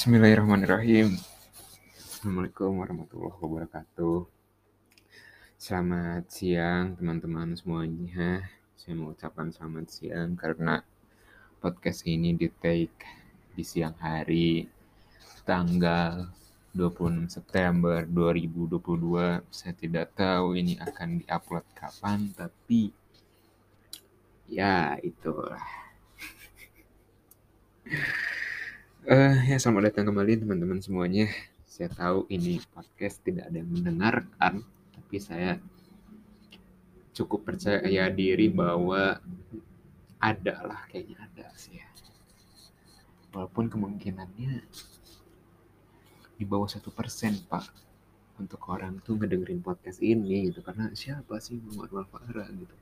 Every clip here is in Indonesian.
Bismillahirrahmanirrahim. Assalamualaikum warahmatullahi wabarakatuh. Selamat siang teman-teman semuanya. Saya mau ucapkan selamat siang karena podcast ini di take di siang hari tanggal 26 September 2022. Saya tidak tahu ini akan diupload kapan tapi ya itulah. Uh, ya selamat datang kembali teman-teman semuanya. Saya tahu ini podcast tidak ada yang mendengarkan, tapi saya cukup percaya diri bahwa ada lah kayaknya ada sih ya. Walaupun kemungkinannya di bawah satu persen pak untuk orang tuh ngedengerin podcast ini gitu karena siapa sih Muhammad Farah gitu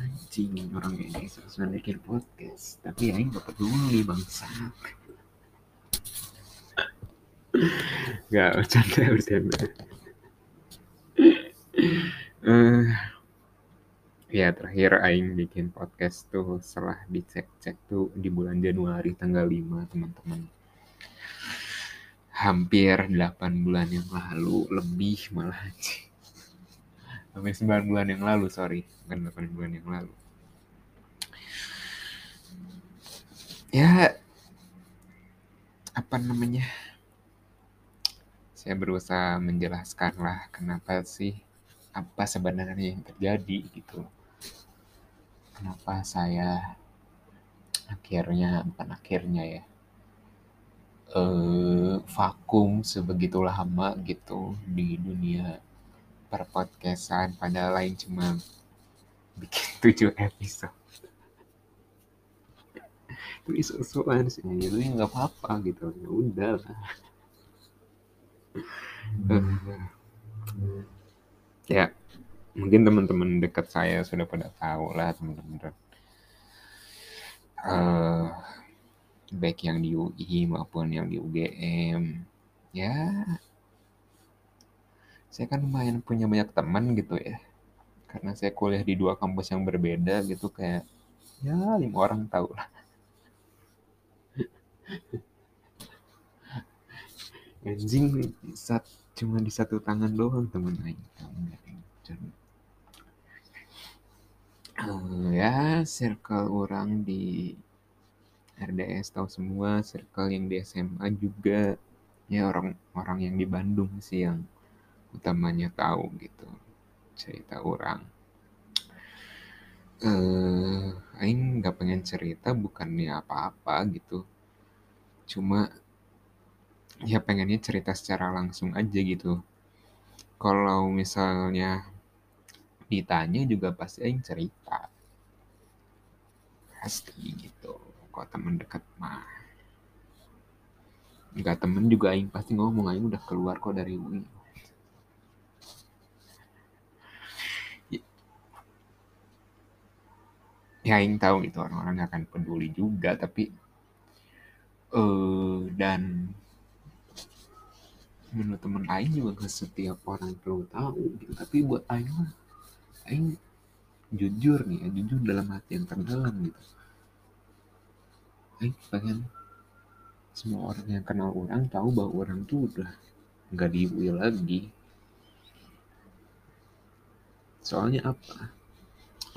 anjing orang kayak gitu bikin podcast tapi ya nggak peduli bangsa Gak bercanda bercanda. uh, ya terakhir Aing bikin podcast tuh setelah dicek-cek tuh di bulan Januari tanggal 5 teman-teman. Hampir 8 bulan yang lalu, lebih malah Hampir 9 bulan yang lalu, sorry. Bukan 8 bulan yang lalu. Ya, apa namanya saya berusaha menjelaskan lah kenapa sih apa sebenarnya yang terjadi gitu. Kenapa saya akhirnya bukan akhirnya ya eh, vakum sebegitu lama gitu di dunia perpodcastan padahal lain cuma bikin tujuh episode. Itu isu-isuan sih itu nggak apa-apa gitu. Ya udah lah ya mungkin teman-teman dekat saya sudah pada tahu lah teman-teman. Uh, baik yang di UI maupun yang di UGM ya saya kan lumayan punya banyak teman gitu ya. Karena saya kuliah di dua kampus yang berbeda gitu kayak ya lima orang tahu lah anjing saat cuma di satu tangan doang temen aing. Uh, ya circle orang di RDS tahu semua circle yang di SMA juga. Ya orang-orang yang di Bandung sih yang utamanya tahu gitu cerita orang. Eh uh, aing nggak pengen cerita bukannya apa-apa gitu. Cuma ya pengennya cerita secara langsung aja gitu. Kalau misalnya ditanya juga pasti aing cerita. Pasti gitu. Kok temen deket mah. Nggak temen juga aing pasti ngomong aing udah keluar kok dari UI ya aing tahu itu orang-orang akan peduli juga tapi eh uh, dan menurut teman Aing juga ke setiap orang perlu tahu gitu. Tapi buat Aing mah Aing jujur nih ya jujur dalam hati yang terdalam gitu. Aing pengen semua orang yang kenal orang tahu bahwa orang tuh udah nggak di UI lagi. Soalnya apa?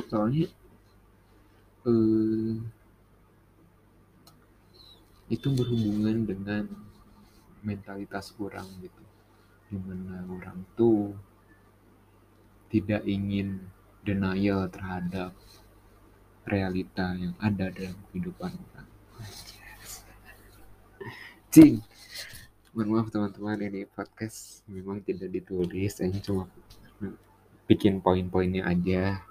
Soalnya eh, itu berhubungan dengan mentalitas orang gitu. Di mana orang tuh tidak ingin denial terhadap realita yang ada dalam kehidupan orang. Cing. Mohon maaf teman-teman ini podcast memang tidak ditulis saya cuma bikin poin-poinnya aja.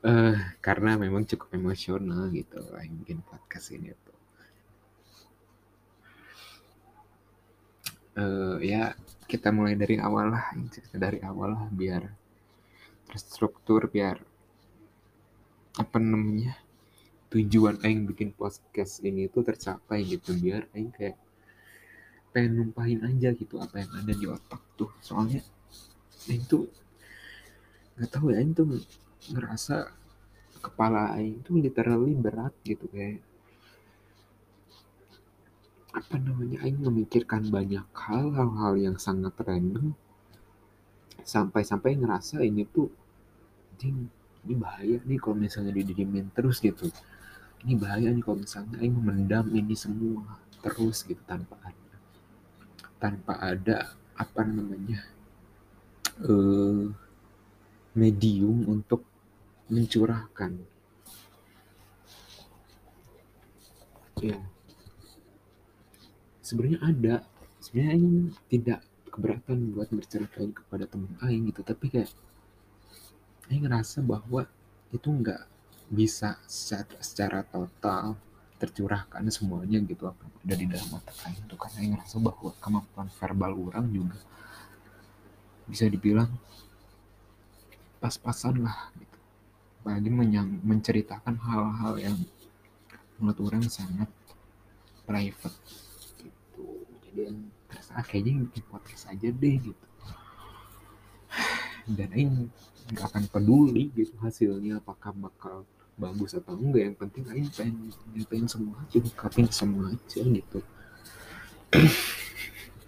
Uh, karena memang cukup emosional gitu yang bikin podcast ini tuh. Uh, ya kita mulai dari awal lah dari awal lah biar terstruktur biar apa namanya tujuan Aing bikin podcast ini tuh tercapai gitu biar Aing kayak pengen numpahin aja gitu apa yang ada di otak tuh. Soalnya Aing tuh nggak tahu ya Aing tuh ngerasa kepala aing tuh literally berat gitu kayak apa namanya aing memikirkan banyak hal hal-hal yang sangat random sampai-sampai ngerasa ini tuh anjing ini bahaya nih kalau misalnya didiemin terus gitu. Ini bahaya nih kalau misalnya aing memendam ini semua terus gitu tanpa ada tanpa ada apa namanya eh, medium untuk mencurahkan. Ya sebenarnya ada sebenarnya aing tidak keberatan buat bercerita kepada teman aing gitu tapi kayak aing ngerasa bahwa itu nggak bisa secara, secara total tercurahkan semuanya gitu apa ada di dalam otak aing itu karena aing ngerasa bahwa kemampuan verbal orang juga bisa dibilang pas-pasan lah gitu apalagi menyang, menceritakan hal-hal yang menurut orang sangat private gitu. Jadi yang terasa kayaknya bikin podcast aja deh gitu. Dan Aing nggak akan peduli gitu hasilnya apakah bakal bagus atau enggak. Yang penting Aing pengen nyatain semua aja ungkapin semua aja gitu.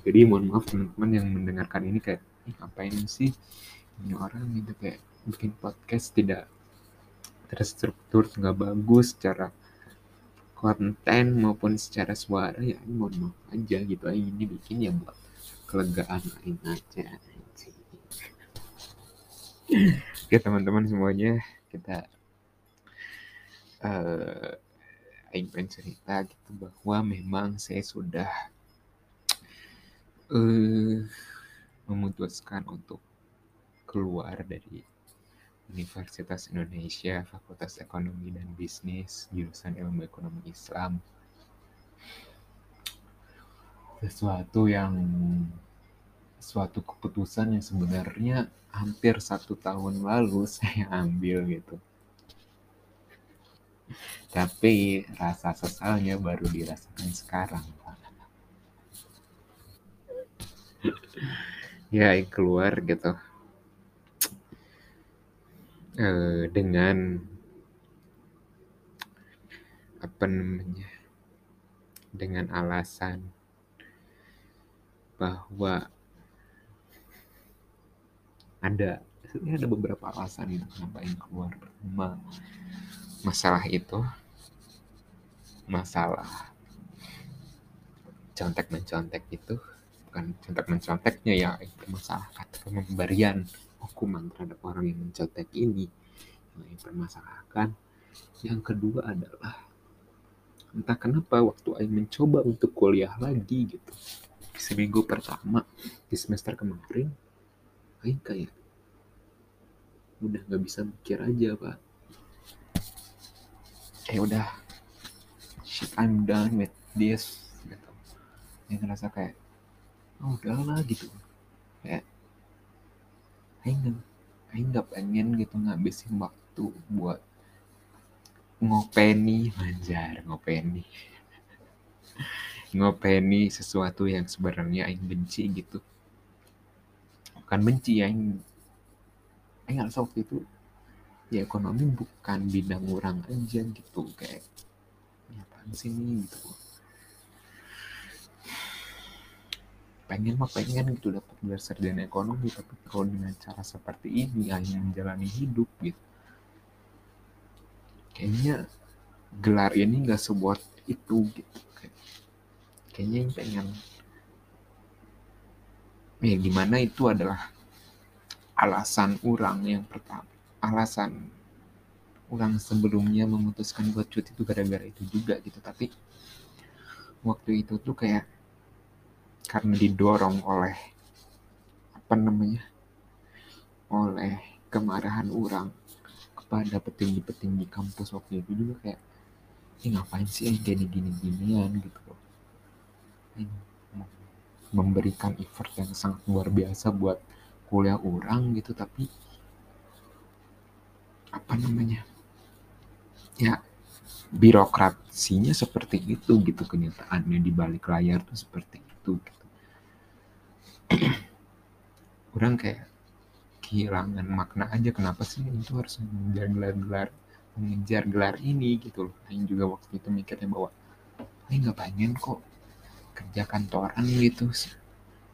Jadi mohon maaf teman-teman yang mendengarkan ini kayak ngapain sih ini orang? Gitu kayak bikin podcast tidak terstruktur nggak bagus secara konten maupun secara suara ya ini mohon maaf aja gitu. Aing ini bikin ya buat kelegaan Aing aja Oke teman-teman semuanya kita uh, Aing pengen cerita gitu bahwa memang saya sudah uh, memutuskan untuk keluar dari Universitas Indonesia Fakultas Ekonomi dan Bisnis jurusan Ilmu Ekonomi Islam. Sesuatu yang suatu keputusan yang sebenarnya hampir satu tahun lalu saya ambil gitu. Tapi rasa sesalnya baru dirasakan sekarang ya keluar gitu e, dengan apa namanya? Dengan alasan bahwa ada sebenarnya ada beberapa alasan itu kenapa ingin keluar pertama masalah itu. Masalah contek mencontek itu bukan contek menconteknya ya itu masalah kata pemberian hukuman terhadap orang yang mencontek ini yang dipermasalahkan. Yang kedua adalah entah kenapa waktu Aing mencoba untuk kuliah lagi gitu seminggu pertama di semester kemarin Aing kayak udah nggak bisa mikir aja pak. Kayak udah. Shit I'm done with this gitu. Aing ngerasa kayak oh udahlah gitu. Kayak Aing Aing nggak pengen gitu ngabisin waktu buat ngopeni manjar ngopeni. Ngopeni sesuatu yang sebenarnya Aing benci gitu. Bukan benci ya Aing Aing ngerasa waktu itu ya ekonomi bukan bidang orang aja gitu kayak ya apaan sih nih gitu pengen mah pengen gitu dapat gelar sarjana ekonomi tapi kalau dengan cara seperti ini hanya menjalani hidup gitu. Kayaknya gelar ini nggak sebuat itu gitu. Kayaknya yang pengen. Ya gimana itu adalah alasan orang yang pertama. Alasan orang sebelumnya memutuskan buat cuti itu gara-gara itu juga gitu. Tapi waktu itu tuh kayak karena didorong oleh apa namanya oleh kemarahan orang kepada petinggi-petinggi kampus waktu itu juga kayak ini ngapain sih yang gini gini ginian gitu loh. Memberikan effort yang sangat luar biasa buat kuliah orang gitu tapi apa namanya ya birokrasinya seperti itu gitu kenyataannya di balik layar tuh seperti itu gitu. orang kayak kehilangan makna aja kenapa sih itu harus mengejar gelar-gelar mengejar gelar ini gitu loh. Aing juga waktu itu mikirnya bahwa Aing nggak pengen kok kerja kantoran gitu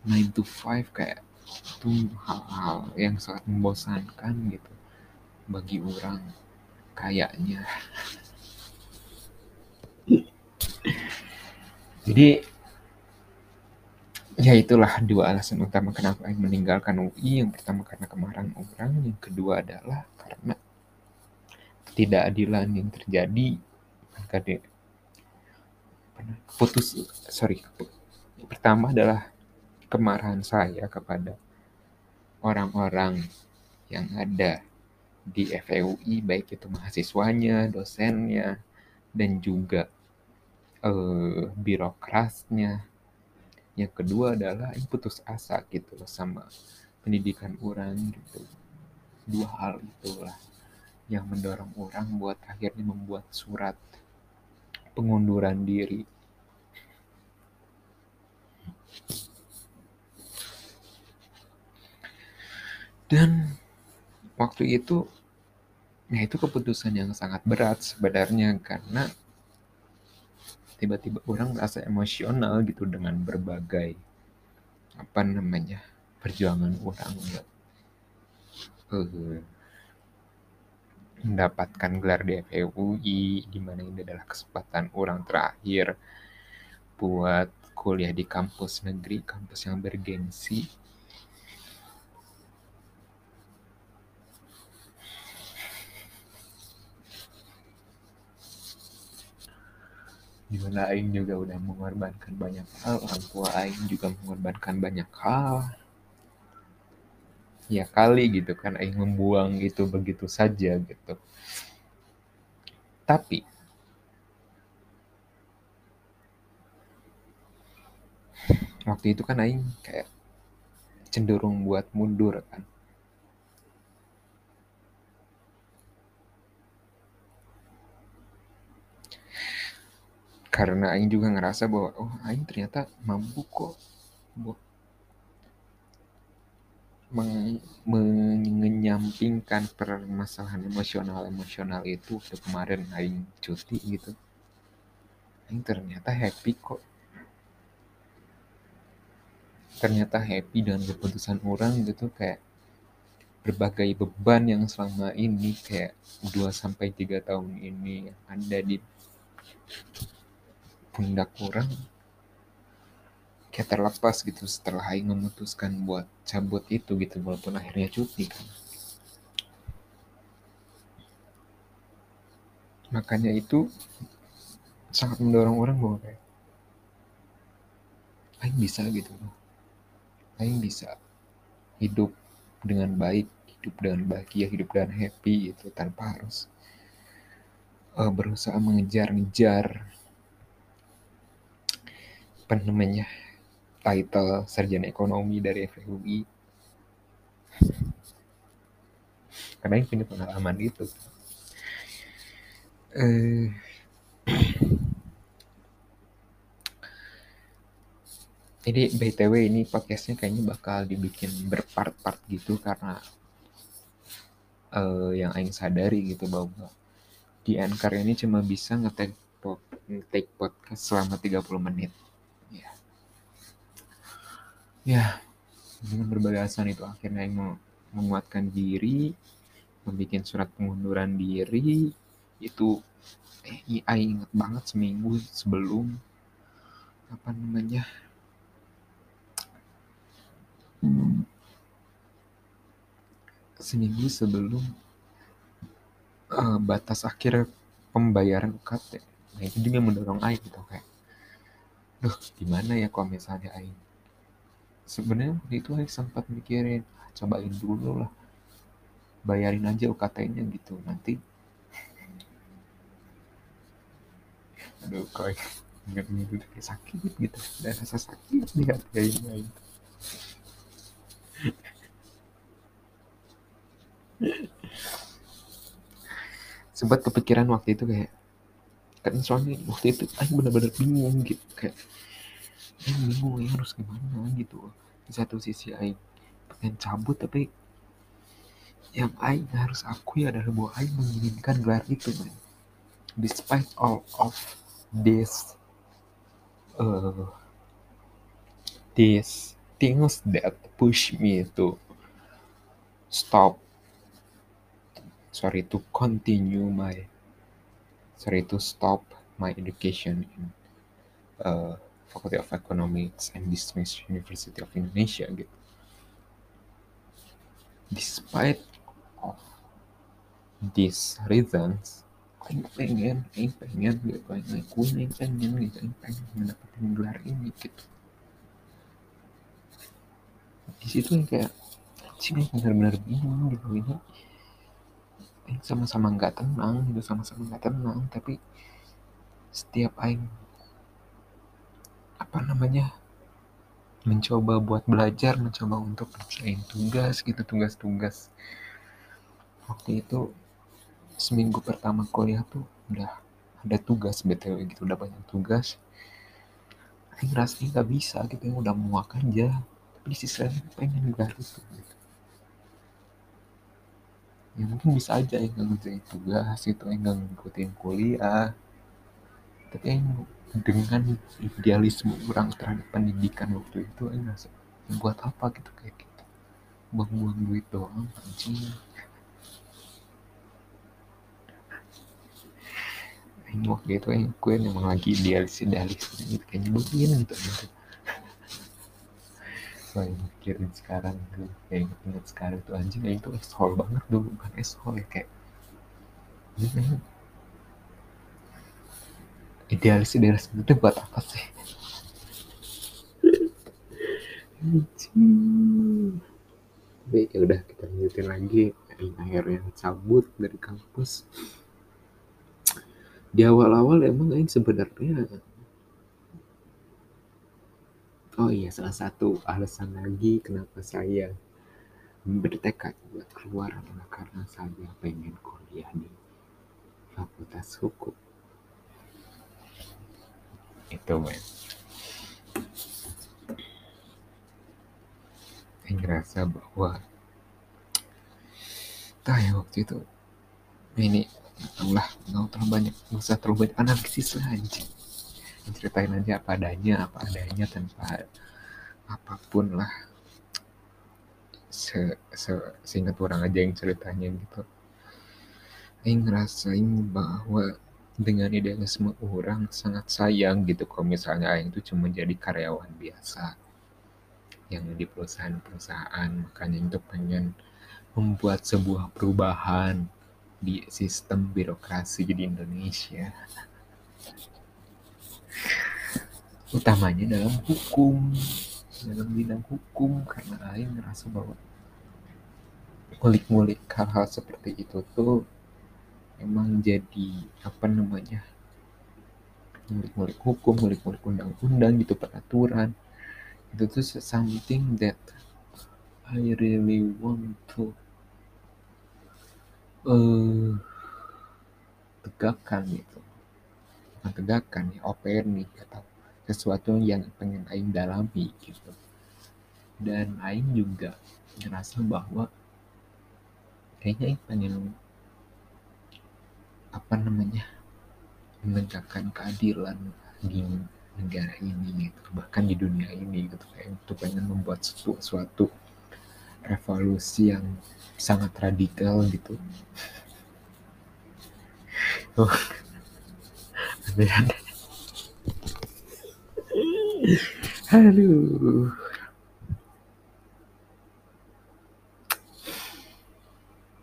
9 to 5 kayak itu hal-hal yang sangat membosankan gitu bagi orang kayaknya. Jadi ya itulah dua alasan utama kenapa Aing meninggalkan UI yang pertama karena kemarahan orang yang kedua adalah karena ketidakadilan yang terjadi maka putus sorry pertama adalah kemarahan saya kepada orang-orang yang ada di FEUI baik itu mahasiswanya, dosennya, dan juga eh, birokrasnya. Yang kedua adalah putus asa gitu loh sama pendidikan orang gitu. Dua hal itulah yang mendorong orang buat akhirnya membuat surat pengunduran diri. Dan waktu itu ya itu keputusan yang sangat berat sebenarnya karena tiba-tiba orang merasa emosional gitu dengan berbagai apa namanya perjuangan orang buat uh, mendapatkan gelar di FEUI di mana ini adalah kesempatan orang terakhir buat kuliah di kampus negeri, kampus yang bergengsi. Di mana Aing juga udah mengorbankan banyak hal, orang tua Aing juga mengorbankan banyak hal. Ya kali gitu kan aing membuang itu begitu saja gitu. Tapi waktu itu kan aing kayak cenderung buat mundur kan karena aing juga ngerasa bahwa oh aing ternyata mampu kok buat menyampingkan permasalahan emosional emosional itu udah kemarin aing cuti gitu. Aing ternyata happy kok. Ternyata happy dengan keputusan orang gitu kayak berbagai beban yang selama ini kayak 2 sampai 3 tahun ini ada di pundak orang kayak terlepas gitu setelah Aing memutuskan buat cabut itu gitu walaupun akhirnya cuti kan. Makanya itu sangat mendorong orang bahwa kayak Aing bisa gitu Aing bisa hidup dengan baik hidup dengan bahagia hidup dengan happy itu tanpa harus uh, berusaha mengejar-ngejar apa namanya? Title sarjana ekonomi dari FUI karena yang punya pengalaman itu eh, ini btw ini podcastnya kayaknya bakal dibikin berpart-part gitu karena uh, yang Aing sadari gitu bahwa di Anchor ini cuma bisa ngetek ngetek podcast selama 30 menit ya dengan berbagai alasan itu akhirnya yang mau menguatkan diri membuat surat pengunduran diri. Itu eh iya inget banget seminggu sebelum apa namanya hmm, seminggu sebelum uh, batas akhir pembayaran UKT nah itu juga mendorong Aing gitu kayak duh gimana ya kalau misalnya Aing sebenarnya waktu itu saya sempat mikirin cobain dulu lah. Bayarin aja UKT-nya gitu. Nanti aduh kok ingat gitu kayak sakit gitu. Dan rasa sakit di hati Aing sempat kepikiran waktu itu kayak kan soalnya waktu itu aku benar-benar bingung gitu. Kayak Aing bingung ya harus gimana gitu di satu sisi Aing pengen cabut tapi yang Aing harus akui adalah bahwa Aing menginginkan gelar itu man. despite all of this uh, these things that push me to stop sorry to continue my sorry to stop my education in uh, Faculty of Economics and Business University of Indonesia gitu. Despite of these reasons Aing pengen, Aing pengen gitu, Aing ngakuin, Aing pengen gitu, Aing pengen mendapatkan gelar ini gitu. Di situ yang kayak sih benar-benar bingung gitu. Ini sama-sama nggak tenang gitu. Sama-sama nggak tenang tapi setiap Aing apa namanya mencoba buat belajar mencoba untuk kerjain tugas gitu tugas-tugas. Waktu itu seminggu pertama kuliah tuh udah ada tugas btw gitu udah banyak tugas. Aing ngerasa nggak bisa gitu yang udah muak aja. Tapi di sisi pengen gelar itu gitu. ya mungkin bisa aja yang nggak ngerjain tugas itu yang nggak ngikutin kuliah. Tapi yang dengan idealisme orang terhadap pendidikan waktu itu yang ngerasa buat apa gitu kayak gitu? Buang-buang duit doang anjing. Ini waktu itu yang gue emang lagi idealis idealis gitu kayak nyebelin gitu gitu. So yang mikirin sekarang tuh kayak inget sekarang tuh anjing itu eshol banget dulu bukan eshol ya kayak idealis idealis itu buat apa sih? Baik, ya udah kita lanjutin lagi. Akhirnya cabut dari kampus. Di awal-awal emang Aing sebenarnya oh iya salah satu alasan lagi kenapa saya bertekad buat keluar adalah karena saya pengen kuliah di fakultas hukum itu men. Aing ngerasa bahwa tah ya waktu itu ini lah nggak terlalu banyak nggak usah terlalu banyak analisis lah anjing. Ceritain aja apa adanya apa adanya tanpa apa pun lah. Se, se seingat orang aja yang ceritanya gitu. Aing ngerasain bahwa dengan idealisme orang sangat sayang gitu. Kalau misalnya Aing itu cuma jadi karyawan biasa yang di perusahaan-perusahaan makanya itu pengen membuat sebuah perubahan di sistem birokrasi di Indonesia. Utamanya dalam hukum dalam bidang hukum karena Aing ngerasa bahwa ngulik-ngulik hal-hal seperti itu tuh emang jadi apa namanya ngulik-ngulik hukum, ngulik-ngulik undang-undang gitu peraturan. Itu tuh something that I really want to uh, tegakkan gitu. Bukan tegakkan ya nih atau sesuatu yang pengen Aing dalami gitu. Dan Aing juga ngerasa bahwa kayaknya Aing pengen apa namanya menegakkan keadilan di negara ini gitu bahkan di dunia ini gitu kayak itu pengen membuat sesuatu revolusi yang sangat radikal gitu. Oh aneh-aneh aduh.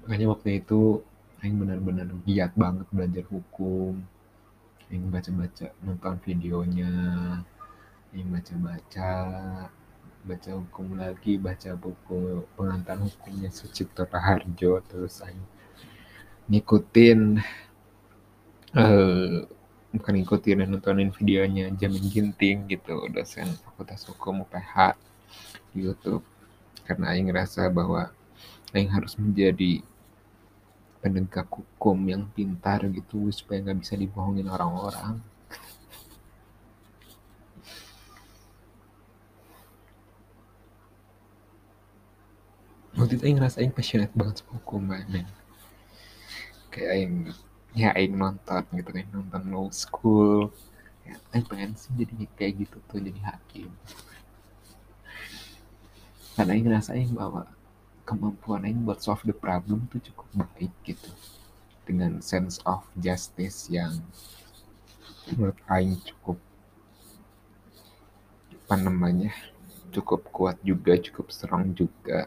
Makanya waktu itu Aing benar-benar giat banget belajar hukum. Aing baca-baca nonton videonya. Aing baca-baca baca hukum lagi baca buku pengantar hukumnya Sucipto Raharjo. Terus Aing ngikutin eh bukan ngikutin dan nontonin videonya Jamin Ginting gitu dosen fakultas hukum UPH di YouTube. Karena Aing ngerasa bahwa Aing harus menjadi penegak hukum yang pintar gitu supaya nggak bisa dibohongin orang-orang. Waktu itu aing ngerasa aing passionate banget sama hukum men. Kayak aing ya aing nonton gitu kan nonton law school. Ya aing pengen sih jadi kayak gitu tuh jadi hakim. Karena aing ngerasain bahwa kemampuan aing buat solve the problem tuh cukup baik gitu. Dengan sense of justice yang menurut aing cukup apa namanya cukup kuat juga cukup strong juga.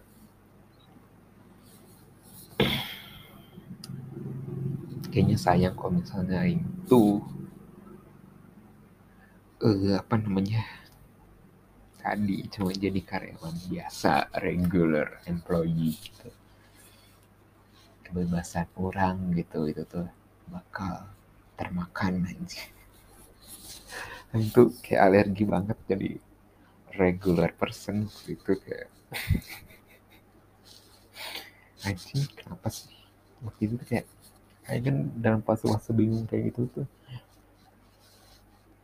Kayaknya sayang kalau misalnya aing tuh eh apa namanya tadi cuma jadi karyawan biasa regular employee gitu. Kebebasan orang gitu itu tuh bakal termakan aja itu kayak alergi banget jadi regular person gitu kayak. Anjing kenapa sih? Waktu itu kayak kayak kan dalam fase-fase bingung kayak gitu tuh.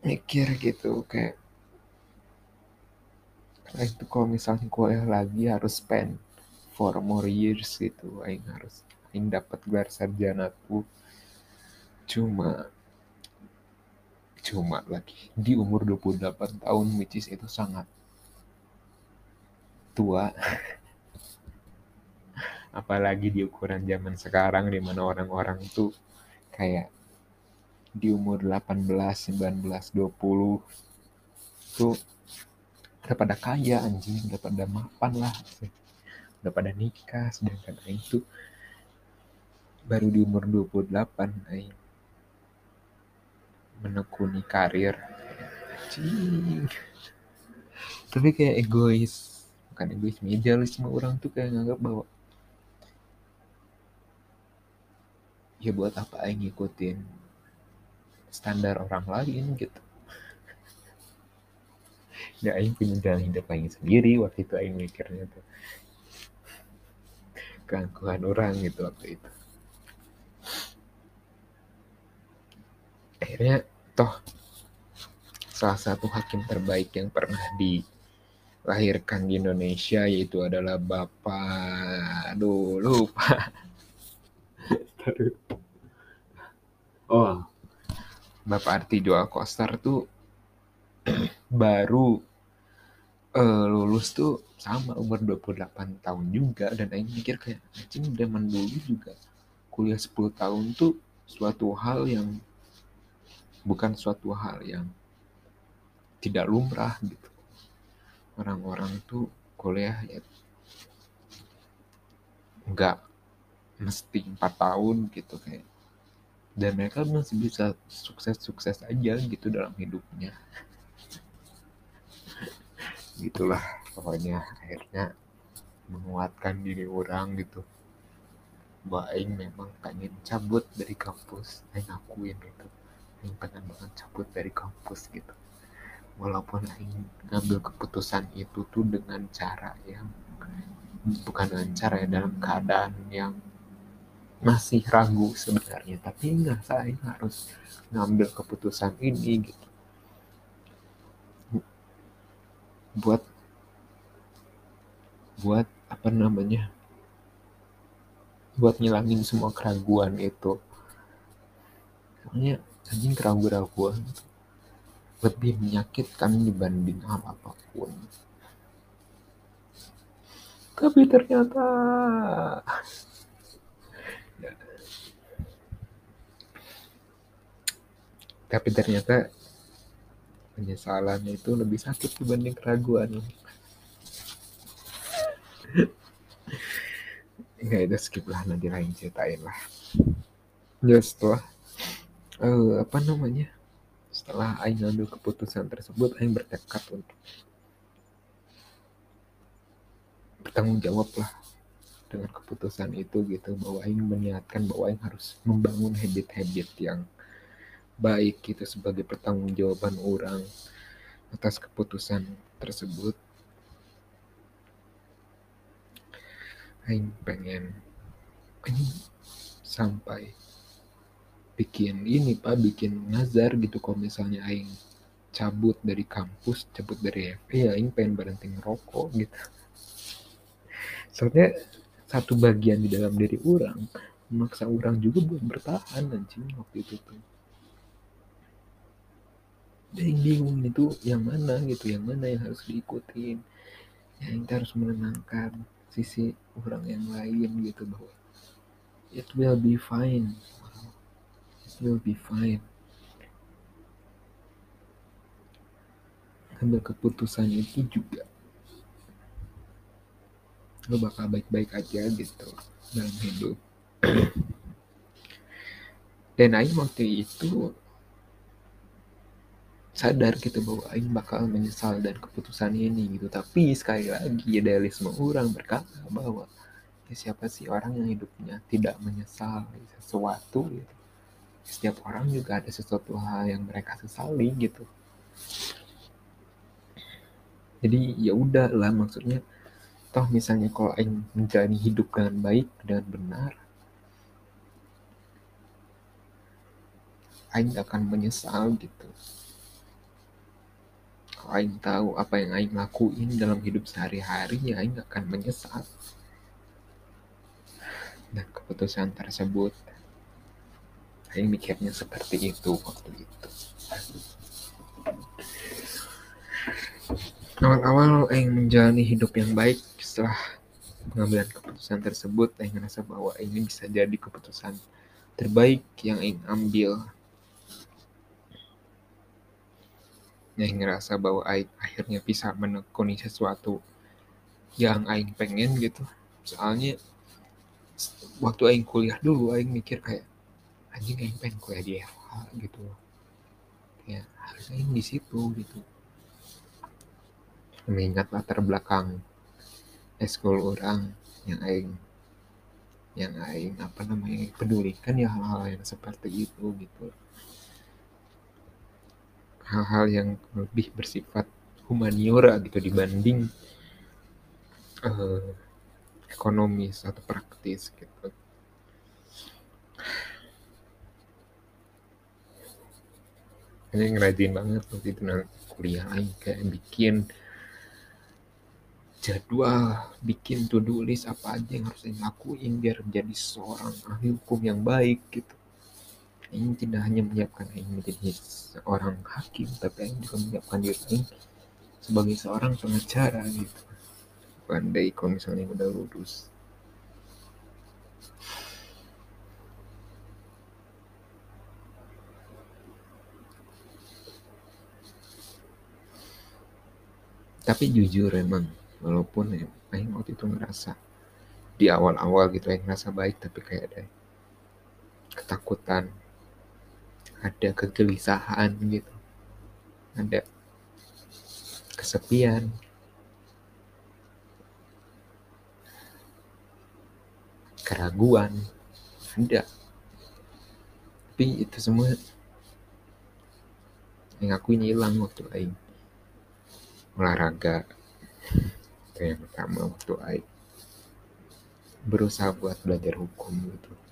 Mikir gitu kayak karena itu kalau misalnya kuliah lagi harus spend for more years gitu. Aing harus aing dapat gelar sarjana tuh cuma cuma lagi di umur 28 tahun which is itu sangat tua. Apalagi di ukuran zaman sekarang di mana orang-orang tuh kayak di umur 18, 19, 20 tuh udah pada kaya anjing, udah pada mapan lah. Udah pada nikah, sedangkan Aing tuh baru di umur 28 Aing menekuni karir. Anjing. Tapi kayak egois, bukan egois, idealisme orang tuh kayak nganggap bahwa ya buat apa Aing ngikutin standar orang lain gitu ya Aing punya jalan hidup Aing sendiri waktu itu Aing mikirnya tuh. Keangkuhan orang gitu waktu itu. Akhirnya toh salah satu hakim terbaik yang pernah dilahirkan di Indonesia yaitu adalah Bapak aduh lupa. Oh. Bapak Artijo Alkostar tuh baru uh, lulus tuh sama umur 28 tahun juga. Dan Aing mikir kayak anjing zaman dulu juga kuliah 10 tahun tuh suatu hal yang bukan suatu hal yang tidak lumrah gitu. Orang-orang tuh kuliah ya nggak mesti empat tahun gitu kayak. Dan mereka masih bisa sukses-sukses aja gitu dalam hidupnya gitulah pokoknya akhirnya menguatkan diri orang gitu. Bahwa Aing memang pengen cabut dari kampus. Aing akuin itu. Aing pengen banget cabut dari kampus gitu. Walaupun Aing ngambil keputusan itu tuh dengan cara yang bukan dengan cara ya dalam keadaan yang masih ragu sebenarnya. Tapi enggak saya harus ngambil keputusan ini gitu buat buat apa namanya buat ngilangin semua keraguan itu. Soalnya anjing keraguan-keraguan lebih menyakitkan dibanding hal apa pun. Tapi ternyata tapi ternyata penyesalannya itu lebih sakit dibanding keraguan. Ya itu skip lah nanti lain ceritain lah. Ya setelah uh, apa namanya? Setelah Aing ngambil keputusan tersebut Aing bertekad untuk bertanggung jawab lah dengan keputusan itu gitu bahwa Aing meniatkan bahwa Aing harus membangun habit-habit yang baik gitu sebagai pertanggungjawaban orang atas keputusan tersebut. Aing pengen ini sampai bikin ini pak bikin nazar gitu kalau misalnya Aing cabut dari kampus cabut dari FP ya Aing pengen berhenti ngerokok gitu soalnya satu bagian di dalam diri orang memaksa orang juga buat bertahan anjing waktu itu tuh jadi bingung itu yang mana gitu yang mana yang harus diikutin. Yang kita harus menenangkan sisi orang yang lain gitu bahwa it will be fine. It will be fine. Ambil keputusan itu juga. Lo bakal baik-baik aja gitu dalam hidup. Dan Aing waktu itu sadar gitu bahwa Aing bakal menyesal dan keputusan ini gitu. Tapi sekali lagi idealisme orang berkata bahwa ya siapa sih orang yang hidupnya tidak menyesal sesuatu gitu? Setiap orang juga ada sesuatu hal yang mereka sesali gitu. Jadi ya udah lah maksudnya toh misalnya kalau Aing menjalani hidup dengan baik dan benar Aing akan menyesal gitu kalau Aing tahu apa yang Aing lakuin dalam hidup sehari-hari ya Aing akan menyesal. Dan keputusan tersebut Aing mikirnya seperti itu waktu itu. Awal-awal Aing menjalani hidup yang baik setelah pengambilan keputusan tersebut Aing ngerasa bahwa ini bisa jadi keputusan terbaik yang Aing ambil Aing ngerasa bahwa Aing akhirnya bisa menekuni sesuatu yang Aing pengen gitu. Soalnya waktu Aing kuliah dulu Aing mikir kayak anjing Aing pengen kuliah di FH gitu ya harus Aing di situ gitu. Mengingat latar belakang eskul orang yang aing yang aing apa namanya pedulikan ya hal-hal yang seperti itu gitu hal-hal yang lebih bersifat humaniora gitu dibanding uh, ekonomis atau praktis gitu ini ngerajin banget waktu itu kuliah lain kayak bikin jadwal, bikin to-do list apa aja yang harus saya lakuin biar menjadi seorang ahli hukum yang baik gitu. Ini tidak hanya menyiapkan ini menjadi seorang hakim, tapi ini juga menyiapkan diri ini sebagai seorang pengacara gitu. Pandai kalau misalnya udah lulus. Tapi jujur emang walaupun ya Aing waktu itu ngerasa di awal-awal gitu Aing ngerasa baik tapi kayak ada ketakutan ada kegelisahan gitu. Ada kesepian. Keraguan. Ada. Tapi itu semua yang aku ini hilang waktu Aing. Olahraga. Itu yang pertama waktu Aing. Berusaha buat belajar hukum gitu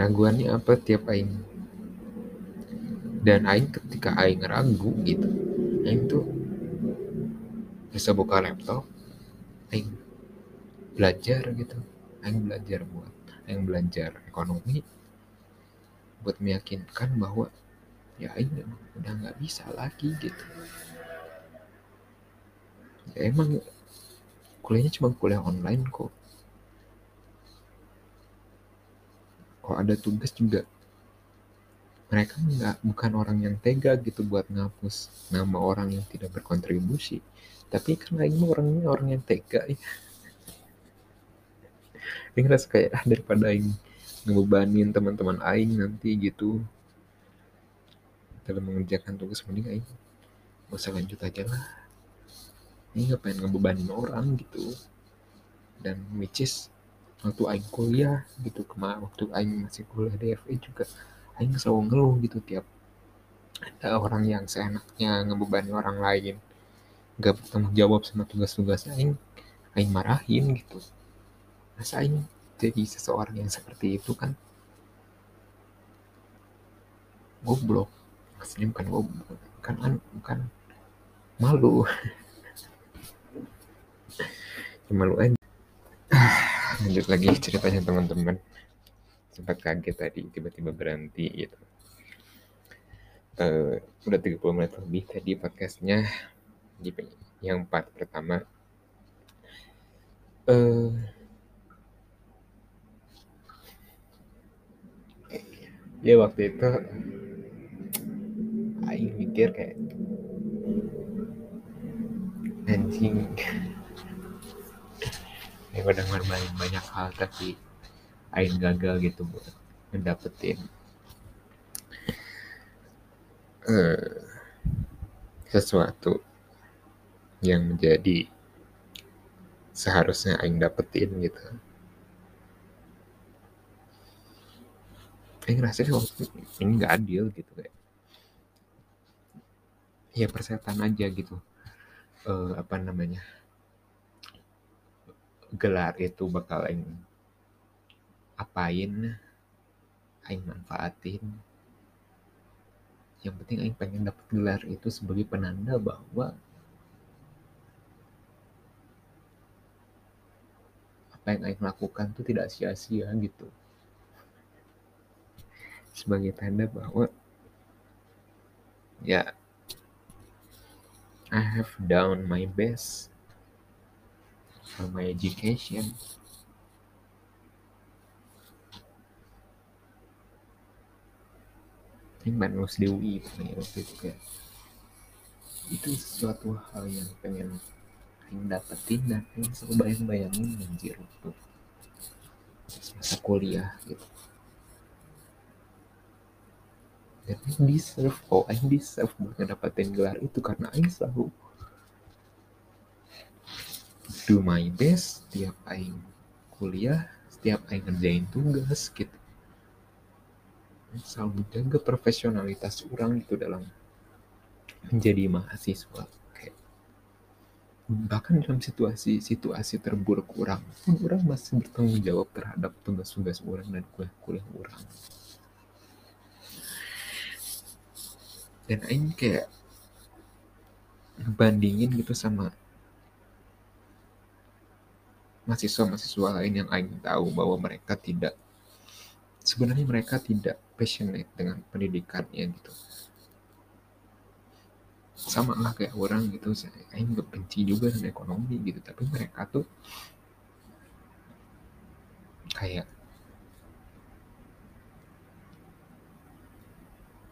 keraguannya apa tiap Aing? Dan Aing ketika Aing ragu gitu Aing tuh bisa buka laptop Aing belajar gitu. Aing belajar buat Aing belajar ekonomi buat meyakinkan bahwa ya ini udah nggak bisa lagi gitu. Ya emang kuliahnya cuma kuliah online kok kok ada tugas juga mereka nggak bukan orang yang tega gitu buat ngapus nama orang yang tidak berkontribusi. Tapi karena ini orangnya orang yang tega ya. Ini ngerasa kayak ah, daripada ini ngebebanin teman-teman aing nanti gitu. Dalam mengerjakan tugas mending aing gak usah lanjut aja lah. Ini ngapain ngebebanin orang gitu? Dan which is waktu aing kuliah gitu kemarin waktu aing masih kuliah di FE juga aing selalu ngeluh gitu tiap ada orang yang seenaknya ngebebani orang lain gak bertanggung jawab sama tugas-tugas aing aing marahin gitu. Masa aing jadi seseorang yang seperti itu kan? Goblok. Aslinya bukan oh, bukan kan bukan malu. Malu aja lanjut lagi ceritanya teman-teman. Sempat kaget tadi tiba-tiba berhenti gitu. Uh, udah 30 menit lebih tadi podcastnya. Di yang part pertama. Uh, ya waktu itu Aing mikir kayak anjing ya udah banyak hal tapi Aing gagal gitu buat ngedapetin. Uh, sesuatu yang menjadi seharusnya Aing dapetin gitu. Aing ngerasa ini nggak adil gitu kayak ya persetan aja gitu. Uh, apa namanya gelar itu bakal aing apain aing manfaatin. Yang penting aing pengen dapat gelar itu sebagai penanda bahwa apa yang aing lakukan itu tidak sia-sia gitu. Sebagai tanda bahwa ya I have done my best for my education. Ini Manus Dewi ya waktu itu kayak itu sesuatu hal yang pengen yang dapetin dan pengen selalu bayang-bayangin anjir waktu masa kuliah gitu dan I deserve oh I deserve buat ngedapetin gelar itu karena I selalu do my best setiap aing kuliah setiap aing ngerjain tugas gitu. Selalu menjaga profesionalitas orang itu dalam menjadi mahasiswa kayak. Bahkan dalam situasi-situasi terburuk orang pun orang masih bertanggung jawab terhadap tugas-tugas orang dan kuliah-kuliah orang. Dan aing kayak ngebandingin gitu sama mahasiswa-mahasiswa lain yang Aing tahu bahwa mereka tidak sebenarnya mereka tidak passionate dengan pendidikannya gitu. Sama lah kayak orang gitu saya Aing benci juga dengan ekonomi gitu tapi mereka tuh kayak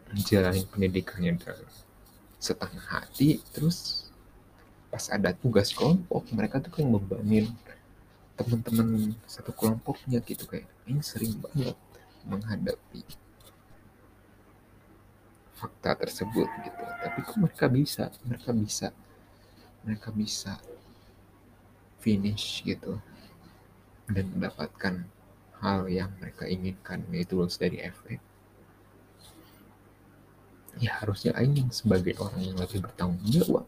menjalani pendidikannya dengan setengah hati terus pas ada tugas kelompok mereka tuh kayak membanin teman-teman satu kelompoknya gitu kayak ini sering banget menghadapi fakta tersebut gitu. Tapi kok mereka bisa? Mereka bisa mereka bisa finish gitu dan mendapatkan hal yang mereka inginkan yaitu lulus dari efek ya harusnya Aing sebagai orang yang lebih bertanggung jawab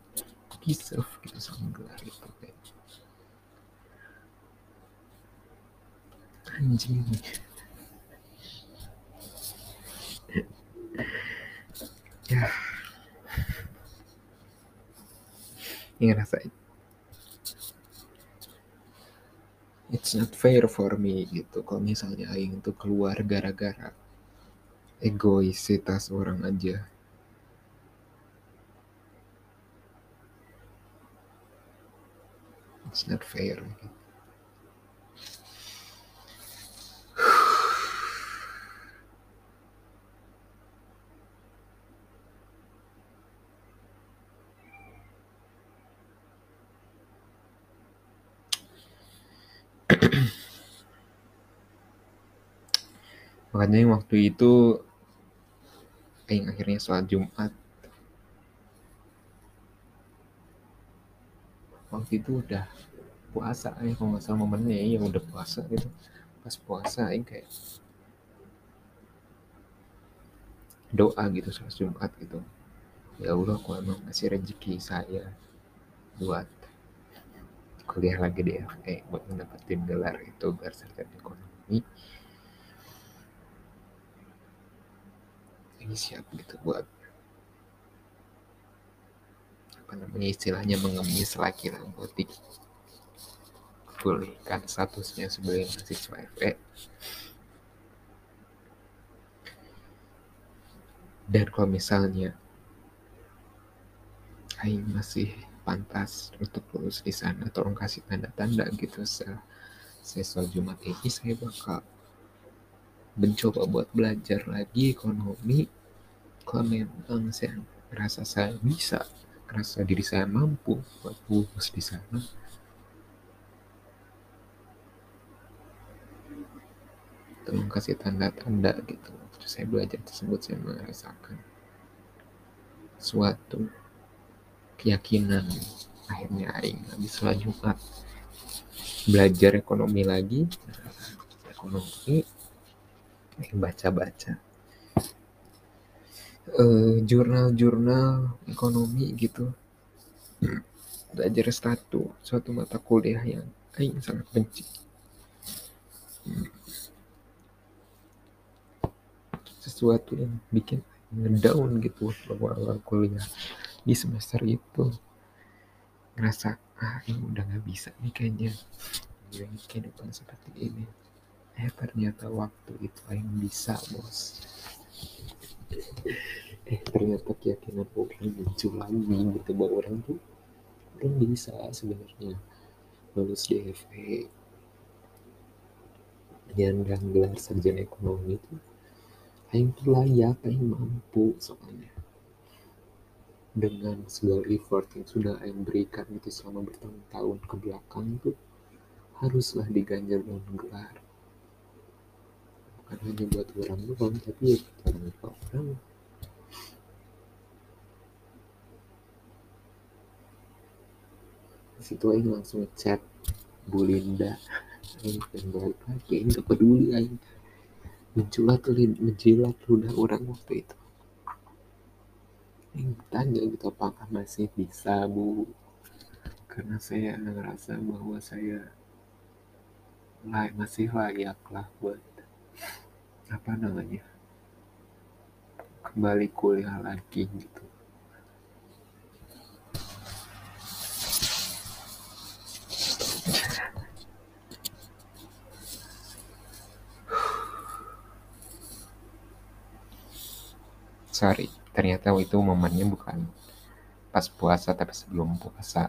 deserve gitu sama gelar itu kayak anjing ya. Ini ngerasain it's not fair for me gitu. Kalau misalnya aing tuh keluar gara-gara egoisitas orang aja. It's not fair gitu. Makanya waktu itu Aing akhirnya sholat Jumat. Waktu itu udah puasa ya kalau nggak salah momennya ya udah puasa gitu. Pas puasa Aing kayak doa gitu sholat Jumat gitu. Ya Allah aku emang kasih rezeki saya buat kuliah lagi di FE buat mendapatkan gelar itu gelar sarjana ekonomi ini siap gitu buat apa namanya istilahnya mengemis lagi lah buat dipulihkan statusnya sebagai mahasiswa FE dan kalau misalnya Aing masih pantas untuk lulus di sana tolong kasih tanda-tanda gitu setelah sesal Jumat ini saya bakal mencoba buat belajar lagi ekonomi kalau memang saya merasa saya bisa merasa diri saya mampu buat lulus di sana. Tolong kasih tanda-tanda gitu. Waktu saya belajar tersebut saya merasakan suatu keyakinan. Akhirnya aing habis Jumat belajar ekonomi lagi. Ekonomi aing baca-baca. Uh, jurnal-jurnal ekonomi gitu. Belajar satu suatu mata kuliah yang aing sangat benci. Sesuatu yang bikin ngedown gitu awal-awal kuliah di semester itu. Ngerasa ah ini udah nggak bisa nih kayaknya. Yang kehidupan seperti ini eh ternyata waktu itu yang bisa bos. Eh ternyata keyakinan orang muncul lagi gitu bahwa orang tuh orang bisa sebenarnya lulus DFE dengan gelar sarjana ekonomi itu Aing tuh layak, Aing mampu soalnya. Dengan segala effort yang sudah Aing berikan itu selama bertahun-tahun ke belakang itu haruslah diganjar dengan gelar bukan hanya buat orang doang tapi ya buat orang situ Aing langsung chat Bu Linda. Aing pengen lagi Aing gak peduli Aing menculat menjilat udah orang waktu itu. Aing tanya gitu apakah masih bisa bu? Karena saya ngerasa bahwa saya masih layak lah buat apa namanya? Kembali kuliah lagi gitu. Sorry ternyata itu momennya bukan pas puasa tapi sebelum puasa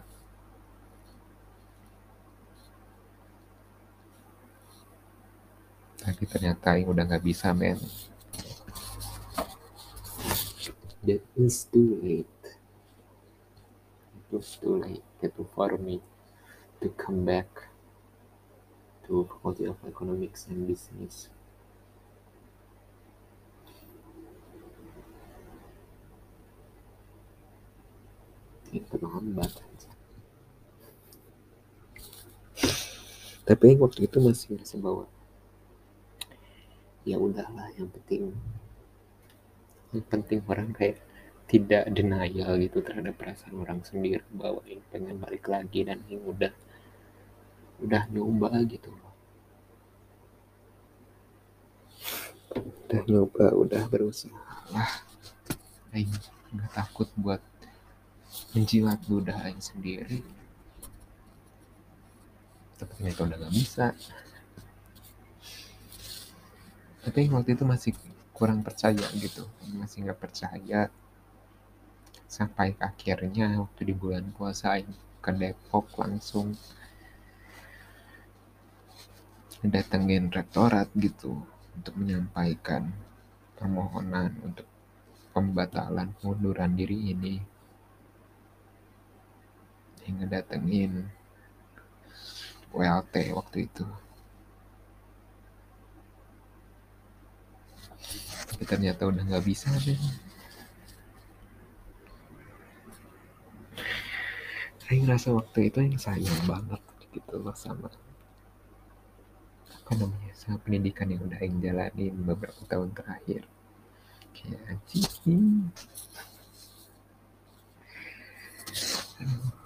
tapi ternyata yang udah nggak bisa men. That is too late. It was too late itu for me to come back to Faculty of Economics and Business. Itu tapi waktu itu masih merasa bahwa ya udahlah yang penting yang penting orang kayak tidak denial gitu terhadap perasaan orang sendiri bahwa ini pengen balik lagi dan ini udah udah nyoba gitu loh. Udah nyoba udah berusaha lah. Aing nggak takut buat menjilat ludah Aing sendiri. Tapi ternyata udah nggak bisa tapi waktu itu masih kurang percaya gitu. Masih nggak percaya. Sampai akhirnya waktu di bulan puasa ke Depok langsung datengin rektorat gitu untuk menyampaikan permohonan untuk pembatalan pengunduran diri ini. Hingga datengin WLT waktu itu tapi ternyata udah nggak bisa deh. Saya ngerasa waktu itu yang sayang banget gitu loh sama apa namanya sama pendidikan yang udah yang jalanin beberapa tahun terakhir. Kayak anjing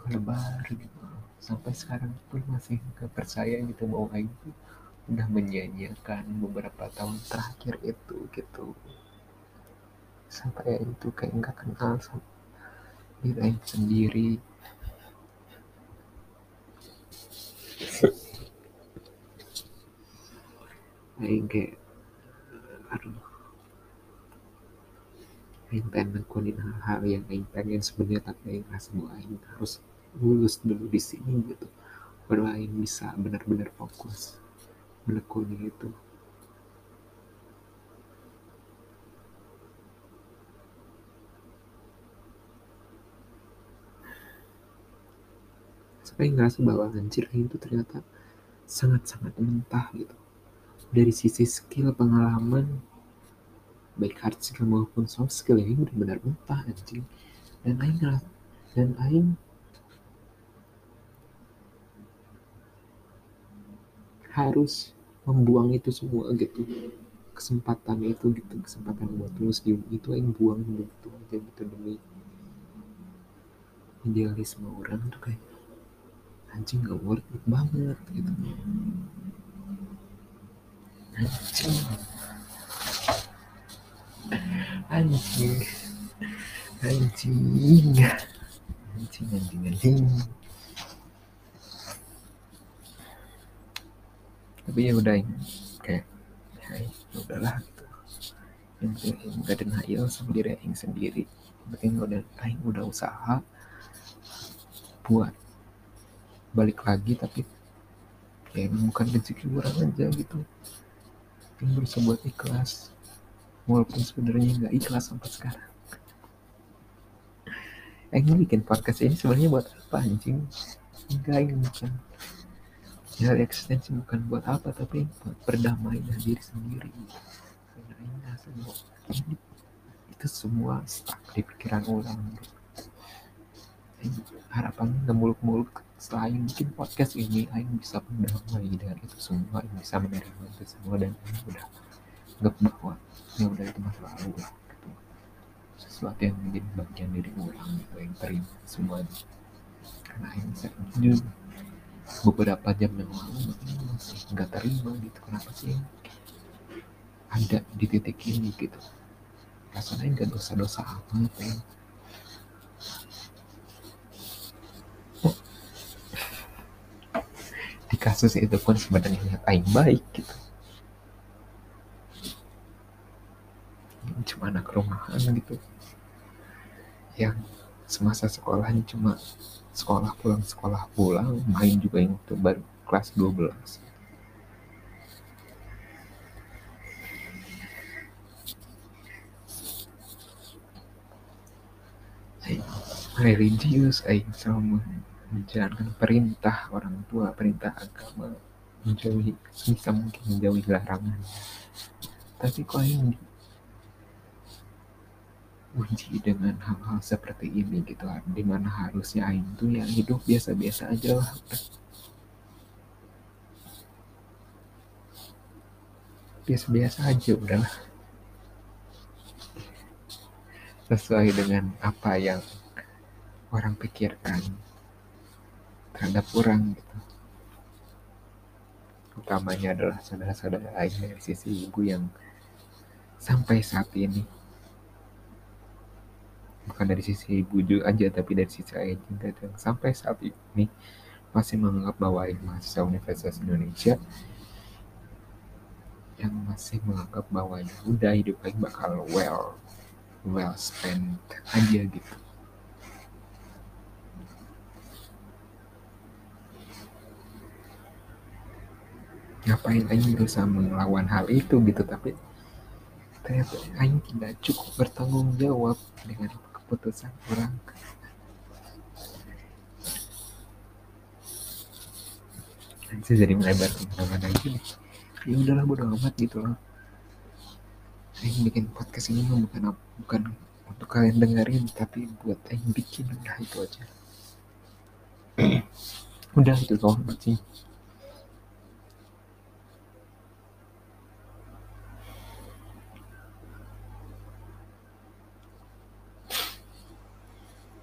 lebar gitu. Sampai sekarang pun masih gak percaya gitu bahwa Aing tuh udah menyanyiakan beberapa tahun terakhir itu gitu. Sampai tuh kayak nggak kenal sama diri sendiri. Aing kayak aduh. Aing pengen nekunin hal-hal yang aing pengen sebenarnya tapi aing rasa bahwa aing harus lulus dulu di sini gitu. Baru aing bisa benar-benar fokus menekuni itu. Sampai ngerasa bahwa anjir itu ternyata sangat-sangat mentah gitu. Dari sisi skill pengalaman baik hard skill maupun soft skill ini benar-benar mentah anjing. Dan aing dan aing harus membuang itu semua gitu. Kesempatan itu gitu kesempatan buat di itu aing buang gitu aja gitu demi idealisme orang tuh kayak anjing gak worth it banget gitu. Anjing anjing. Anjing. Anjing anjing anjing tapi ya udah kayak ya, udahlah gitu. Yang penting gak denial sama diri aing sendiri. Yang penting udah aing udah usaha buat balik lagi tapi ya bukan rezeki orang aja gitu. Yang berusaha buat ikhlas walaupun sebenarnya nggak ikhlas sampai sekarang. Aing bikin podcast ini sebenarnya buat apa anjing? Enggak ini ya ekstensi bukan buat apa tapi buat berdamai dengan diri sendiri. Bahwa ini itu semua di pikiran orang. Harapannya muluk-muluk setelah Aing bikin podcast ini Aing bisa berdamai dengan itu semua Aing bisa menerima itu semua dan Aing udah nggak bahwa ya udah itu masa lalu lah gitu. sesuatu yang menjadi bagian dari orang gitu yang terima semuanya. Karena Aing bisa jujur beberapa jam yang lalu masih nggak terima gitu kenapa sih? Ada di titik ini gitu. Rasanya nggak dosa-dosa amat Aing di kasus itu pun sebenarnya niat aing baik gitu. Cuma anak rumahan gitu. Yang semasa sekolahnya cuma sekolah pulang sekolah pulang main juga yang waktu baru kelas 12 aing religius aing sama menjalankan perintah orang tua perintah agama menjauhi sebisa mungkin menjauhi larangan. Tapi kok aing uji dengan hal-hal seperti ini gitu di mana harusnya aing tuh ya hidup biasa-biasa aja lah. Biasa-biasa aja udahlah sesuai dengan apa yang orang pikirkan terhadap orang gitu. Utamanya adalah saudara-saudara lain dari sisi ibu yang sampai saat ini bukan dari sisi ibu juga aja tapi dari sisi ayah juga yang sampai saat ini masih menganggap bahwa Aing mahasiswa Universitas Indonesia yang masih menganggap bahwa ya udah hidup Aing bakal well well spent aja gitu. Ngapain Aing berusaha melawan hal itu gitu tapi ternyata Aing tidak cukup bertanggung jawab dengan keputusan orang. Anjir jadi melebar ke mana-mana gini ya udahlah bodo amat gitu loh. Aing bikin podcast ini bukan bukan untuk kalian dengerin tapi buat Aing bikin. Udah itu aja. Udah itu doang sih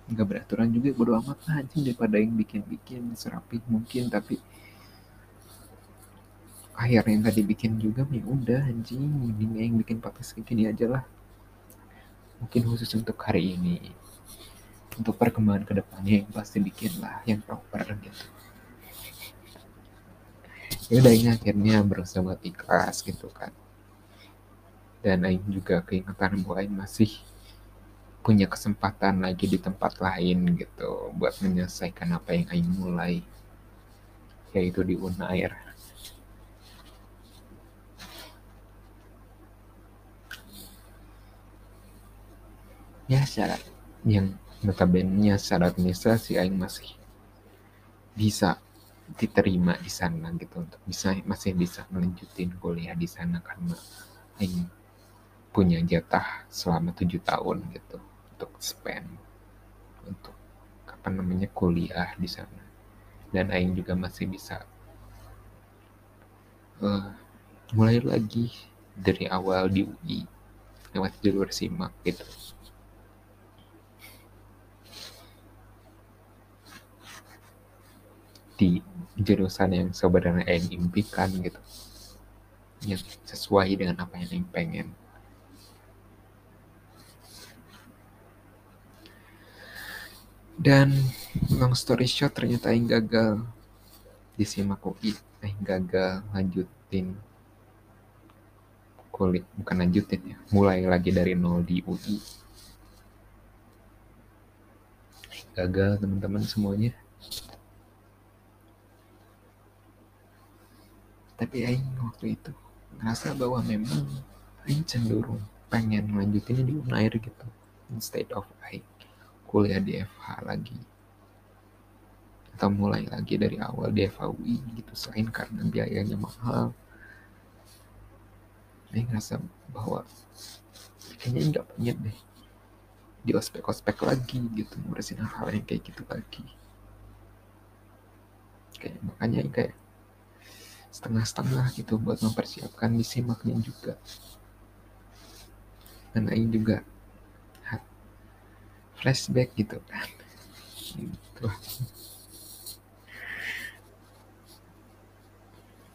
nggak beraturan juga bodo amat lah anjing daripada yang bikin-bikin serapi mungkin tapi akhirnya tadi bikin juga ya udah anjing mending yang bikin podcast kayak aja lah. Mungkin khusus untuk hari ini untuk perkembangan ke depannya yang pasti bikin lah yang proper gitu. Ya udah ini akhirnya berusaha buat ikhlas gitu kan. Dan Aing juga keingetan bahwa Aing masih punya kesempatan lagi di tempat lain gitu buat menyelesaikan apa yang Aing mulai yaitu di Unair. Ya syarat yang notabene syarat administrasi Aing masih bisa diterima di sana gitu untuk bisa masih bisa melanjutin kuliah di sana karena Aing punya jatah selama tujuh tahun gitu untuk spend untuk apa namanya kuliah di sana. Dan Aing juga masih bisa uh, mulai lagi dari awal di UI lewat jalur simak gitu. Di jurusan yang sebenarnya Aing impikan gitu. Yang sesuai dengan apa yang Aing pengen dan long story short ternyata Aing gagal. Di simak UI Aing gagal lanjutin kulit bukan lanjutin ya mulai lagi dari nol di UI gagal teman-teman semuanya. Tapi Aing waktu itu ngerasa bahwa memang Aing cenderung pengen lanjutinnya di Unair gitu instead of Aing kuliah di FH lagi. Atau mulai lagi dari awal di FHUI gitu selain karena biayanya mahal. Aing ngerasa bahwa kayaknya nggak pengen deh di ospek-ospek lagi gitu ngurusin hal-hal yang kayak gitu lagi. Kayak makanya kayak setengah-setengah gitu buat mempersiapkan disimaknya juga. Dan Aing juga flashback gitu kan. Gitu.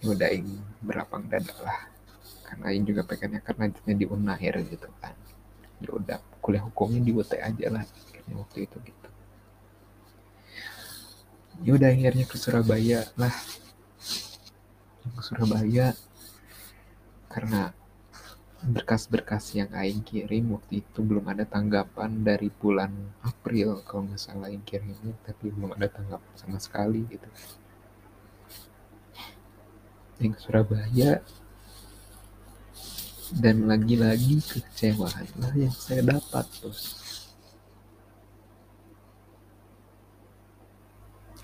Udah Aing berlapang dada lah. Karena Aing juga pengennya karena di Unair gitu kan. Ya udah kuliah hukumnya di UT aja lah akhirnya waktu itu gitu. Ya udah akhirnya ke Surabaya lah. Ke Surabaya. Karena berkas-berkas yang Aing kirim waktu itu belum ada tanggapan dari bulan April kalau nggak salah Aing kirimnya tapi belum ada tanggapan sama sekali gitu. Ke Surabaya. Dan lagi-lagi kekecewaan lah yang saya dapat terus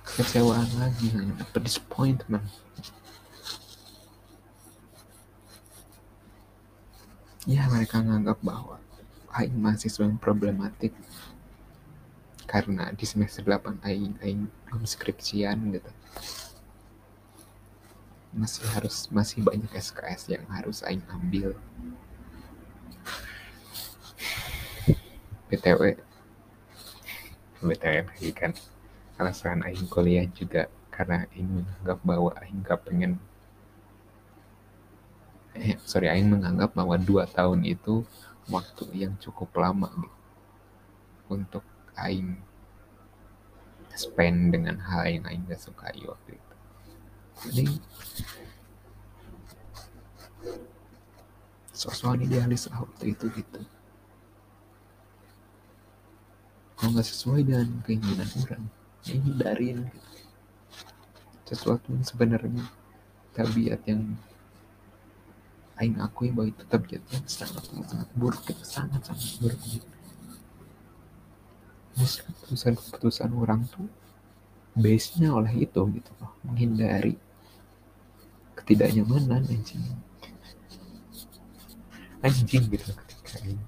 kekecewaan lagi dapat disappointment ya mereka menganggap bahwa Aing mahasiswa yang problematik karena di semester 8 Aing Aing skripsian gitu. Masih harus masih banyak SKS yang harus Aing ambil. BTW BTW lagi kan. Alasan Aing kuliah juga karena Aing menganggap bahwa Aing gak pengen eh, sorry Aing menganggap bahwa dua tahun itu waktu yang cukup lama gitu untuk Aing spend dengan hal yang Aing gak sukai waktu itu. Jadi sosok idealis lah waktu itu gitu. Kalau nggak sesuai dengan keinginan orang ya hindarin gitu. Sesuatu yang sebenarnya tabiat yang Aing akui bahwa itu tabiatnya sangat sangat buruk itu sangat sangat buruk. Gitu. keputusan-keputusan orang tuh base-nya oleh itu gitu loh. Menghindari ketidaknyamanan anjing. Anjing gitu ketika ini.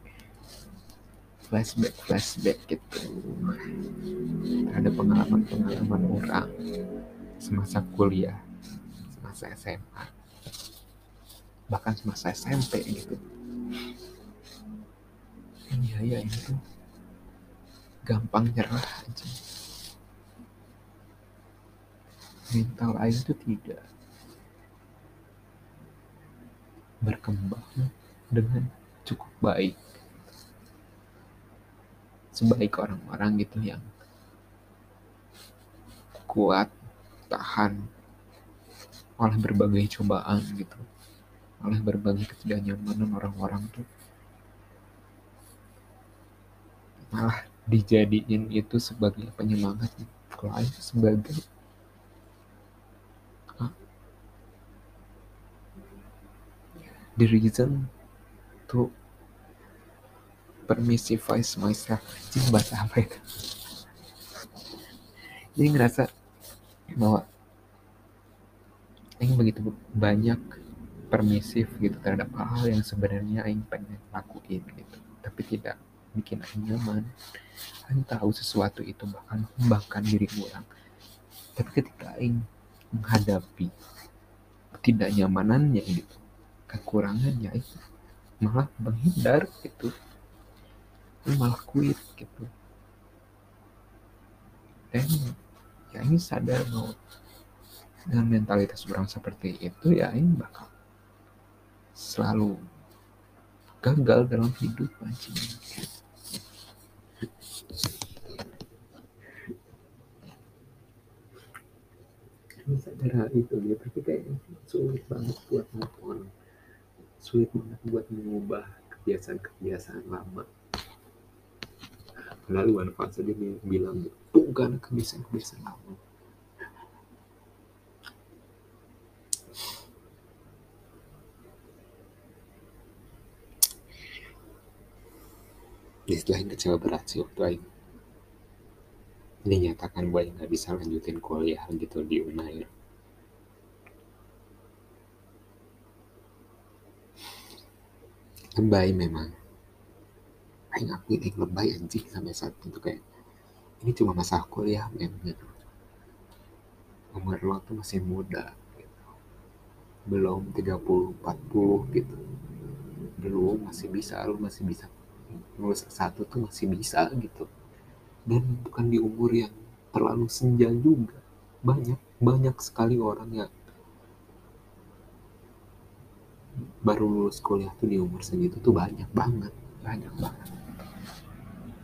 Flashback flashback gitu. Ada pengalaman-pengalaman orang semasa kuliah semasa SMA bahkan semasa SMP gitu. Iya iya ini tuh gampang nyerah aja. Mental air itu tidak berkembang dengan cukup baik. Sebaik orang-orang gitu yang kuat tahan oleh berbagai cobaan gitu oleh berbagai ketidaknyamanan orang-orang tuh. Malah dijadiin itu sebagai penyemangat kalau sebagai the reason to permissivize myself. Jadi bahasa apa itu? Jadi ngerasa bahwa Aing begitu banyak permisif gitu terhadap hal-hal yang sebenarnya Aing pengen lakuin gitu. Tapi tidak bikin Aing nyaman. Aing tahu sesuatu itu bahkan bahkan diri orang. Tapi ketika Aing menghadapi ketidaknyamanannya gitu kekurangannya itu malah menghindar gitu. Malah quit gitu. Dan ya ini sadar bahwa dengan mentalitas orang seperti itu ya ini bakal selalu gagal dalam hidup anjing. Sadar itu dia tapi kayak sulit banget buat move sulit banget buat mengubah kebiasaan-kebiasaan lama. Lalu fase dia bilang tuh kan kebiasaan-kebiasaan lama setelah yang kecewa berat sih waktu Aing dinyatakan gue nggak bisa lanjutin kuliah gitu di Unair lebay memang. Aing aku ini lebay anjing sampai saat itu kayak ini cuma masa kuliah men gitu. Umur lo tuh masih muda gitu. belum 30 40 gitu. Belum masih bisa lo masih bisa satu tuh masih bisa gitu. Dan bukan di umur yang terlalu senja juga. Banyak banyak sekali orang yang baru lulus kuliah tuh di umur segitu tuh banyak banget banyak banget.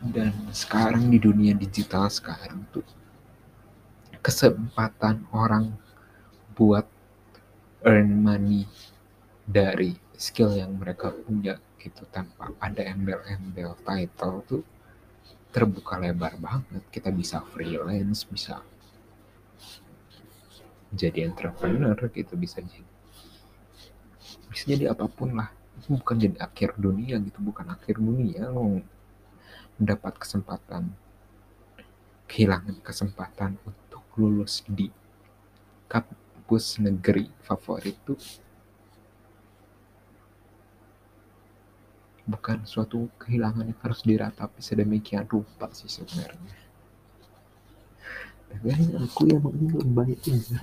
Dan sekarang di dunia digital sekarang tuh kesempatan orang buat earn money dari skill yang mereka punya gitu tanpa ada embel-embel title tuh terbuka lebar banget. Kita bisa freelance bisa jadi entrepreneur gitu bisa jadi bisa jadi apa pun lah. Itu bukan jadi akhir dunia gitu bukan akhir dunia lo mendapat kesempatan kehilangan kesempatan untuk lulus di kampus negeri favorit tuh bukan suatu kehilangan yang harus diratapi sedemikian rupa sih sebenarnya. Tapi aku yang mengingat baik ini.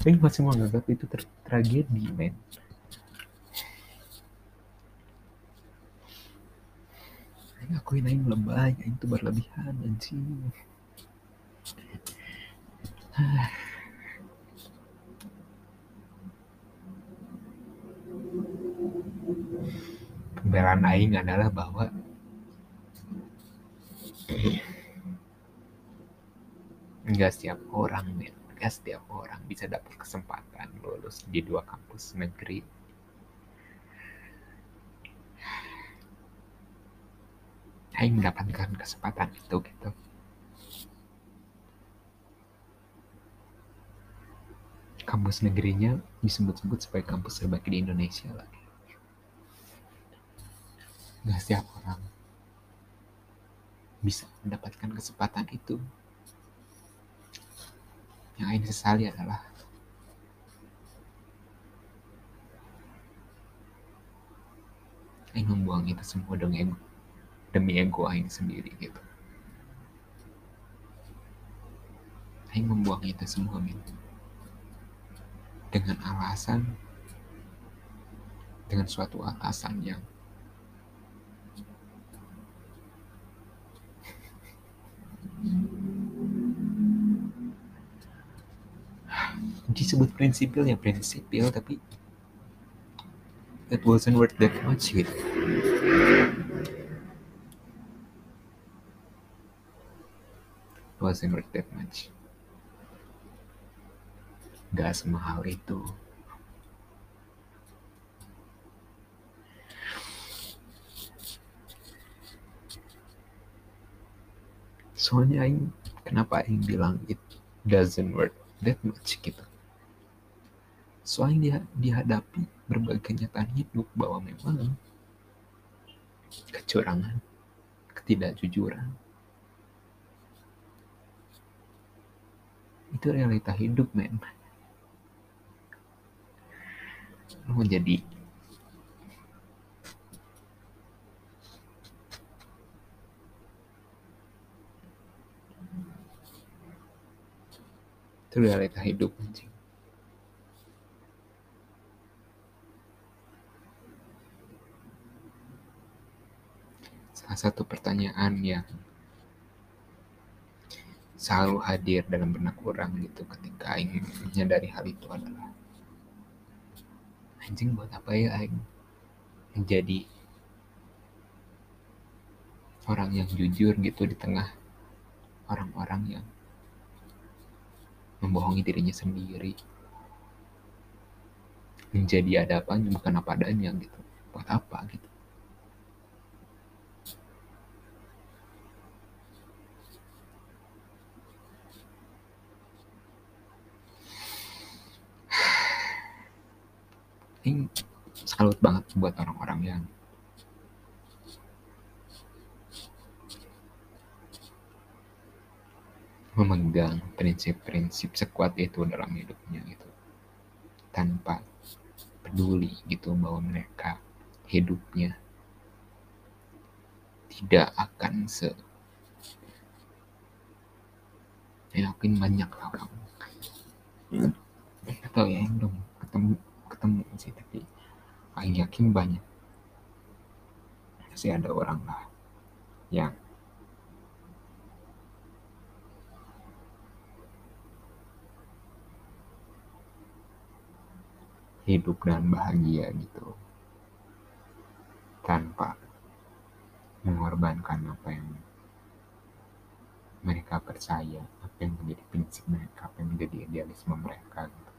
Ini masih menganggap itu tragedi men. Aku ini lebay itu berlebihan anjing pembelaan aing adalah bahwa enggak setiap orang men. Enggak setiap orang bisa dapat kesempatan lulus di dua kampus negeri. Aing mendapatkan kesempatan itu gitu. Kampus negerinya disebut-sebut sebagai kampus terbaik di Indonesia lagi Gak setiap orang bisa mendapatkan kesempatan itu. Yang Aing sesali adalah Aing membuang itu semua dengan demi ego Aing sendiri gitu. Aing membuang itu semua min dengan alasan dengan suatu alasan yang disebut prinsipil ya prinsipil tapi it wasn't worth that much gitu. Wasn't worth that much. Gak semahal itu. Soalnya Aing kenapa Aing bilang it doesn't work that much gitu soalnya dia dihadapi berbagai kenyataan hidup bahwa memang kecurangan ketidakjujuran. Itu realita hidup men. Mau jadi itu realita hidup anjing salah satu pertanyaan yang selalu hadir dalam benak orang gitu ketika ingin menyadari hal itu adalah anjing buat apa ya aing? Menjadi orang yang jujur gitu di tengah orang-orang yang membohongi dirinya sendiri. Menjadi ada apanya bukan apa adanya gitu. Buat apa gitu ini salut banget buat orang-orang yang memegang prinsip-prinsip sekuat itu dalam hidupnya gitu. Tanpa peduli gitu bahwa mereka hidupnya tidak akan se yakin banyak orang atau ya yang belum ketemu ketemu sih tapi Aing yakin banyak masih ada orang lah yang hidup dan bahagia gitu tanpa mengorbankan apa yang mereka percaya apa yang menjadi prinsip mereka apa yang menjadi idealisme mereka gitu.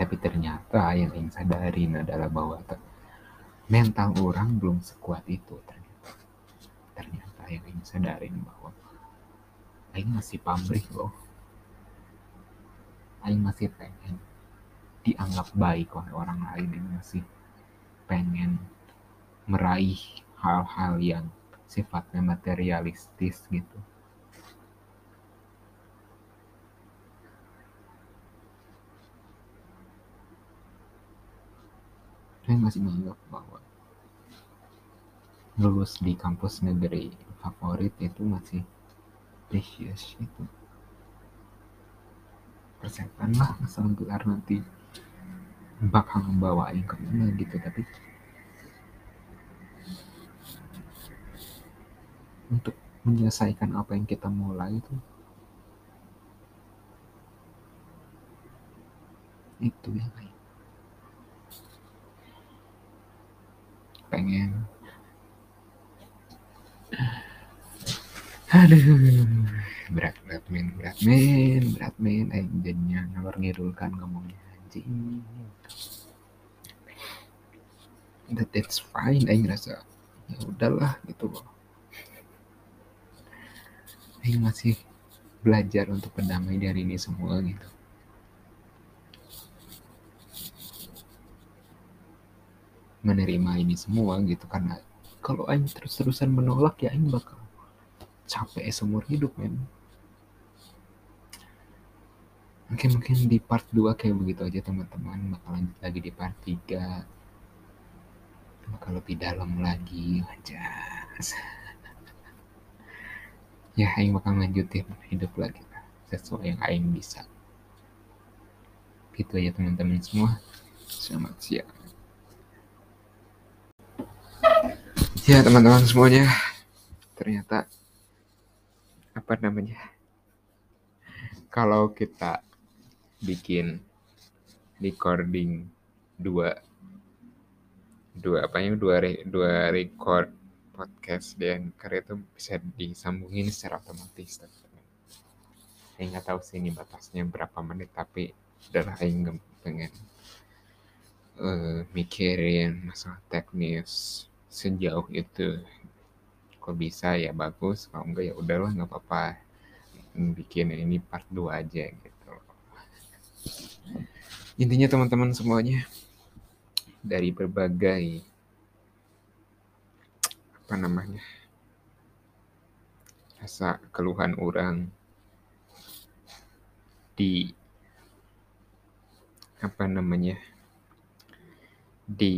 Tapi ternyata yang ingin sadarin adalah bahwa mental orang belum sekuat itu ternyata. Ternyata yang ingin sadarin bahwa Aing masih pamrih loh. Aing masih pengen dianggap baik oleh orang lain Aing masih pengen meraih hal-hal yang sifatnya materialistis gitu saya masih menganggap bahwa lulus di kampus negeri favorit itu masih precious itu. Persetan lah masalah gelar nanti bakal membawa yang ke mana gitu tapi untuk menyelesaikan apa yang kita mulai itu itu yang lain pengen aduh. Berat berat men berat men berat men eh jadinya ngalor ngidulkan ngomongnya anjing. That that's fine aing ngerasa ya udahlah gitu loh. Aing masih belajar untuk berdamai dari ini semua gitu. Menerima ini semua gitu karena kalau aing terus-terusan menolak ya aing bakal capek seumur hidup men. Mungkin mungkin di part 2 kayak begitu aja teman-teman. Bakal lanjut lagi di part 3 bakal lebih dalam lagi aja ya aing bakal lanjutin hidup lagi lah sesuai yang aing bisa. Gitu aja teman-teman semua. Selamat siang. Ya teman-teman semuanya. Ternyata apa namanya kalau kita bikin recording dua dua apa ya dua re, dua record podcast di Anchor itu bisa disambungin secara otomatis teman-teman. Saya nggak tahu sih ini batasnya berapa menit tapi adalah Aing pengen uh, mikirin masalah teknis sejauh itu kok bisa? Ya bagus. Kalau enggak ya udahlah nggak apa-apa. Bikin ini part 2 aja gitu. Intinya teman-teman semuanya dari berbagai apa namanya rasa keluhan orang di apa namanya di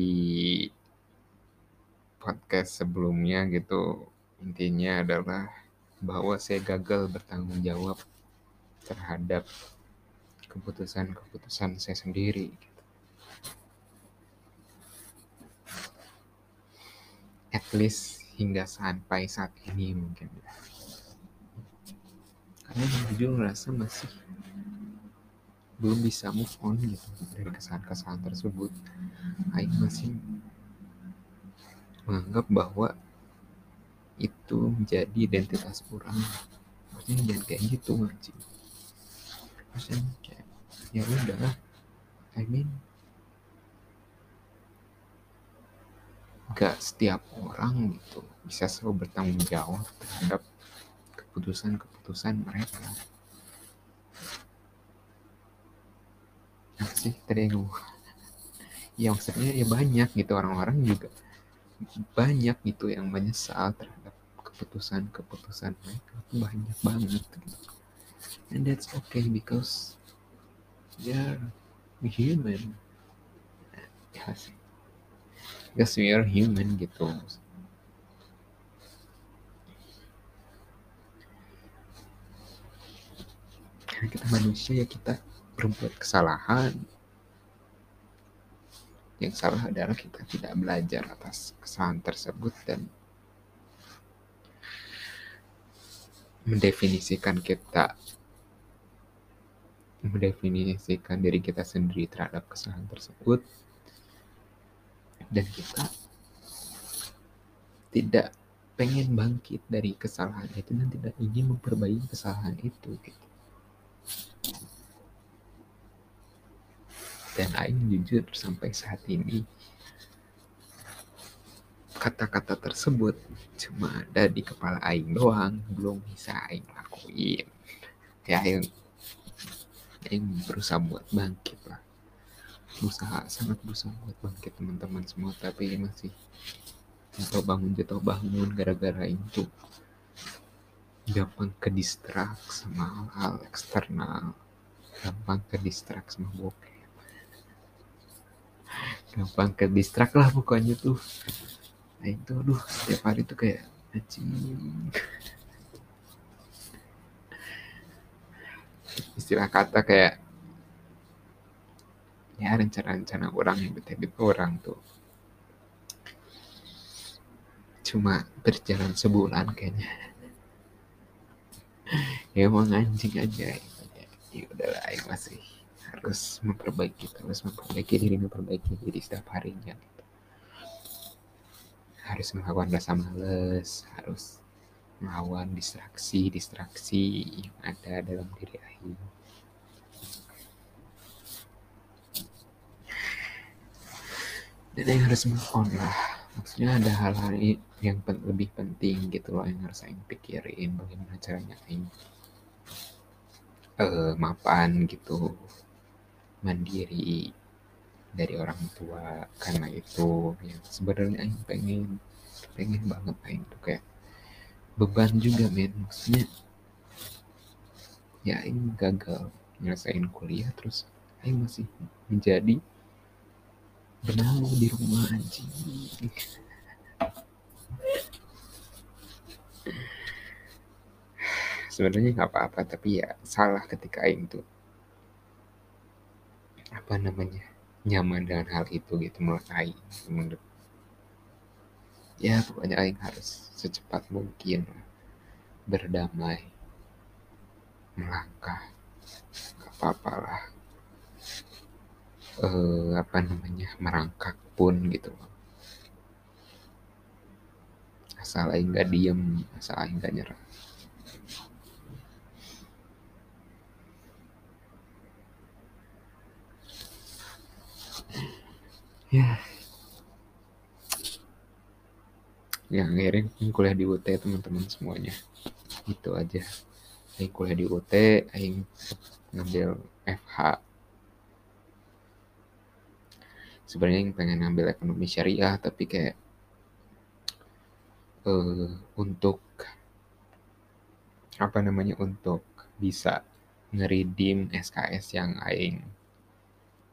podcast sebelumnya gitu intinya adalah bahwa saya gagal bertanggung jawab terhadap keputusan-keputusan saya sendiri at least hingga sampai saat ini mungkin. Karena jujur merasa masih belum bisa move on gitu dari kesalahan-kesalahan tersebut. Aing masih menganggap bahwa itu menjadi identitas kurang maksudnya jangan kayak gitu anjing maksudnya kayak ya udah I mean gak setiap orang gitu bisa selalu bertanggung jawab terhadap keputusan-keputusan mereka. Sih tadi yang Ya maksudnya ya banyak gitu. Orang-orang juga banyak gitu yang menyesal terhadap keputusan-keputusan mereka banyak banget gitu. And that's okay because they're human. Ya sih because we are human gitu karena kita manusia ya kita berbuat kesalahan yang salah adalah kita tidak belajar atas kesalahan tersebut dan mendefinisikan kita mendefinisikan diri kita sendiri terhadap kesalahan tersebut dan kita tidak pengen bangkit dari kesalahan itu dan tidak ingin memperbaiki kesalahan itu gitu. Dan Aing jujur sampai saat ini kata-kata tersebut cuma ada di kepala Aing doang, belum bisa Aing lakuin. Ya Aing, Aing berusaha buat bangkit lah. Berusaha sangat berusaha buat bangkit teman-teman semua tapi masih jatuh bangun jatuh bangun gara-gara itu gampang ke distrak sama hal-hal eksternal. Gampang ke distrak sama bokep. Gampang ke distrak lah pokoknya tuh nah itu aduh setiap hari tuh kayak anjing. Istilah kata kayak ya rencana-rencana orang yang betul itu orang tuh. Cuma berjalan sebulan kayaknya. Ya emang anjing aja. Ya udahlah ya masih harus memperbaiki terus memperbaiki diri memperbaiki diri setiap harinya. Harus melawan rasa males harus melawan distraksi distraksi yang ada dalam diri Aing dan yang harus move lah. Maksudnya ada hal-hal yang pen lebih penting gitu loh yang harus saya pikirin bagaimana caranya Aing uh, mapan gitu mandiri dari orang tua karena itu. Yang sebenarnya Aing pengen pengen banget Aing tuh kayak beban juga men. Maksudnya ya Aing gagal nyelesain kuliah terus Aing masih menjadi bernaung di rumah anjing. Sebenarnya nggak apa-apa tapi ya salah ketika aing tuh apa namanya nyaman dengan hal itu gitu menurut menurut ya pokoknya aing harus secepat mungkin berdamai melangkah gak apa-apa lah. Uh, apa namanya merangkak pun gitu asal aing nggak diem asal aing nggak nyerah ya. Yang akhirnya kuliah di UT teman-teman semuanya. Itu aja. Aing kuliah di UT aing ngambil FH sebenarnya yang pengen ngambil ekonomi syariah tapi kayak uh, untuk apa namanya untuk bisa ngeridim SKS yang aing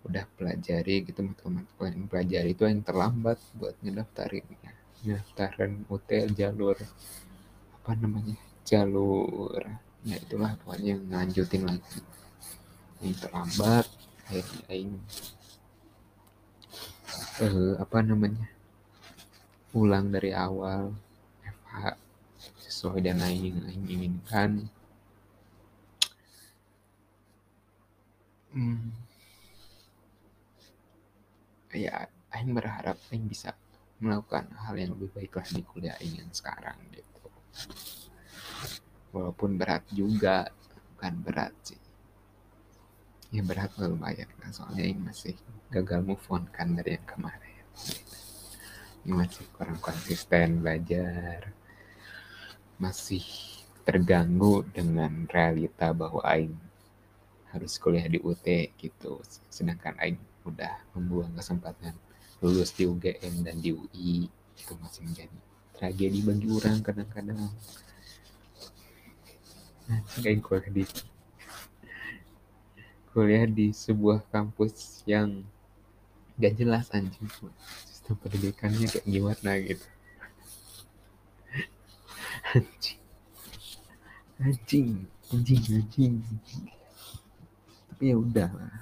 udah pelajari gitu matematika yang pelajari itu yang terlambat buat ngedaftarinnya pendaftaran UT jalur apa namanya jalur ya itulah pokoknya yang lanjutin lagi. Yang terlambat akhirnya aing eh, apa namanya ulang dari awal FH sesuai dan aing aing inginkan. Hmm, ya aing berharap aing bisa melakukan hal yang lebih baik lah di kuliah ini yang sekarang gitu. Walaupun berat juga bukan berat sih. Ya berat lah lumayan kan soalnya ini masih gagal move on kan dari yang kemarin. Ini masih kurang konsisten belajar. Masih terganggu dengan realita bahwa Aing harus kuliah di UT gitu. Sedangkan Aing udah membuang kesempatan lulus di UGM dan di UI itu masih menjadi tragedi bagi orang kadang-kadang. Nah kuliah di kuliah di sebuah kampus yang gak jelas anjing. Sistem pendidikannya kayak gimana gitu. Anjing. Anjing anjing anjing. Tapi ya udah lah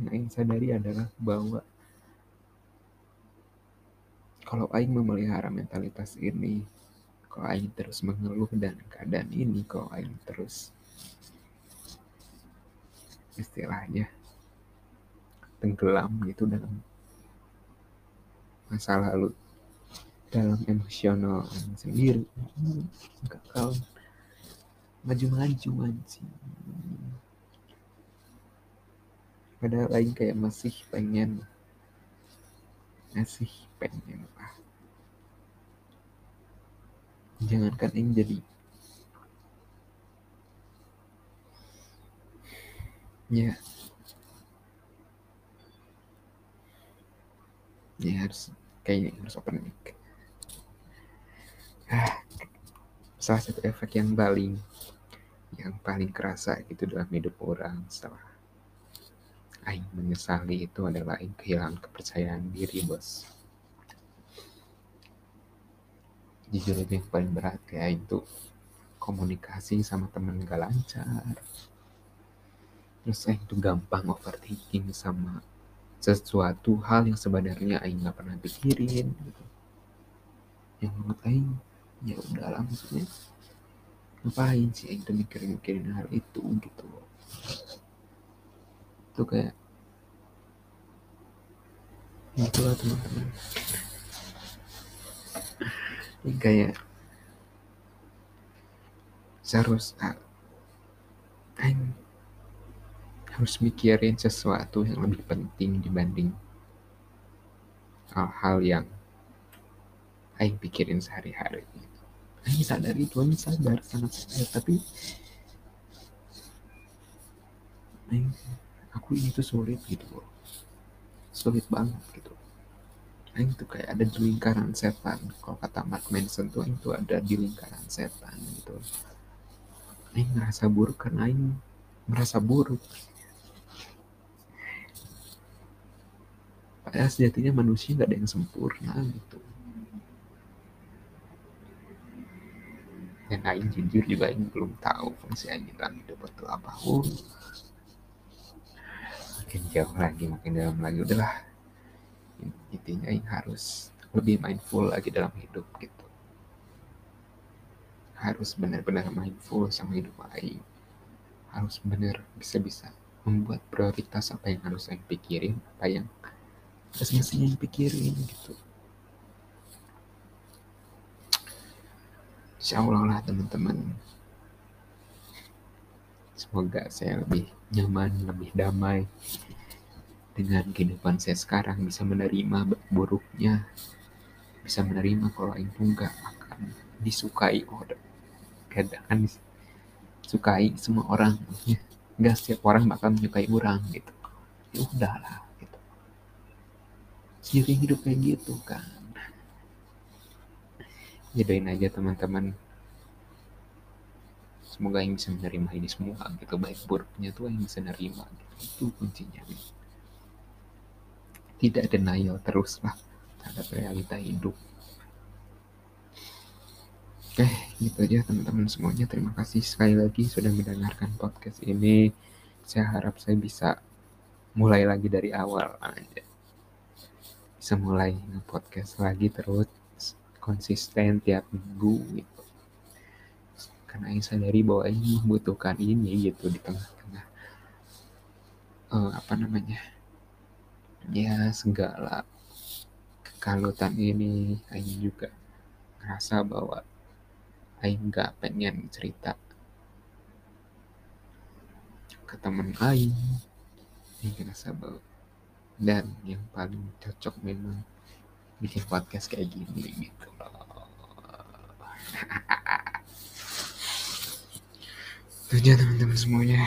yang Aing sadari adalah bahwa kalau Aing memelihara mentalitas ini, kalau Aing terus mengeluh dan keadaan ini, kalau Aing terus istilahnya tenggelam gitu dalam masa lalu dalam emosional sendiri enggak kau maju-maju anjing padahal lain kayak masih pengen masih pengen lah. Jangankan ini jadi ya. Ya harus kayaknya harus open mic. Ah, salah satu efek yang paling yang paling kerasa gitu dalam hidup orang setelah Aing menyesali itu adalah Aing kehilangan kepercayaan diri bos. Jujur itu yang paling berat ya itu komunikasi sama temen gak lancar. Terus Aing tuh gampang overthinking sama sesuatu hal yang sebenarnya Aing gak pernah pikirin gitu. Yang menurut Aing ya udahlah maksudnya ngapain sih Aing tuh mikirin-mikirin hal itu gitu itu kayak itulah teman-teman. Ini kayak Aing harus mikirin sesuatu yang lebih penting dibanding hal-hal yang Aing pikirin sehari-hari. Aing sadar itu Aing sadar sangat sadar tapi Aing aku ini tuh sulit gitu loh. Sulit banget gitu. Aing tuh kayak ada di lingkaran setan. Kalau kata Mark Manson tuh Aing tuh ada di lingkaran setan gitu. Aing ngerasa buruk karena Aing merasa buruk. Padahal sejatinya manusia gak ada yang sempurna gitu. Dan Aing jujur juga Aing belum tahu fungsi Aing dalam hidup itu apa makin jauh lagi makin dalam lagi. Udahlah. Intinya yang harus lebih mindful lagi dalam hidup gitu. Harus benar-benar mindful sama hidup lain. harus benar bisa-bisa membuat prioritas apa yang harus saya pikirin apa yang harus masih pikirin gitu. Insya Allah lah teman-teman semoga saya lebih nyaman lebih damai dengan kehidupan saya sekarang bisa menerima buruknya bisa menerima kalau itu nggak akan disukai. Oh kadang kan disukai semua orang. Nggak setiap orang bakal menyukai orang gitu. Ya udahlah gitu. Jadi hidup kayak gitu kan. Ya aja teman-teman semoga yang bisa menerima ini semua gitu. Baik buruknya tuh yang bisa menerima gitu. itu kuncinya. Gitu. tidak denial terus lah terhadap realita hidup. Oke gitu aja teman-teman semuanya. Terima kasih sekali lagi sudah mendengarkan podcast ini. Saya harap saya bisa mulai lagi dari awal aja. Bisa mulai nge-podcast lagi terus konsisten tiap minggu gitu karena yang sadari bahwa ini membutuhkan ini gitu di tengah-tengah uh, apa namanya ya segala kekalutan ini Aing juga ngerasa bahwa Aing nggak pengen cerita ke teman Aing Aing ngerasa bahwa dan yang paling cocok memang bikin podcast kayak gini gitu loh. Itu teman-teman semuanya.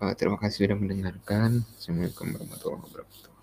Uh, terima kasih sudah mendengarkan. Assalamualaikum warahmatullahi wabarakatuh.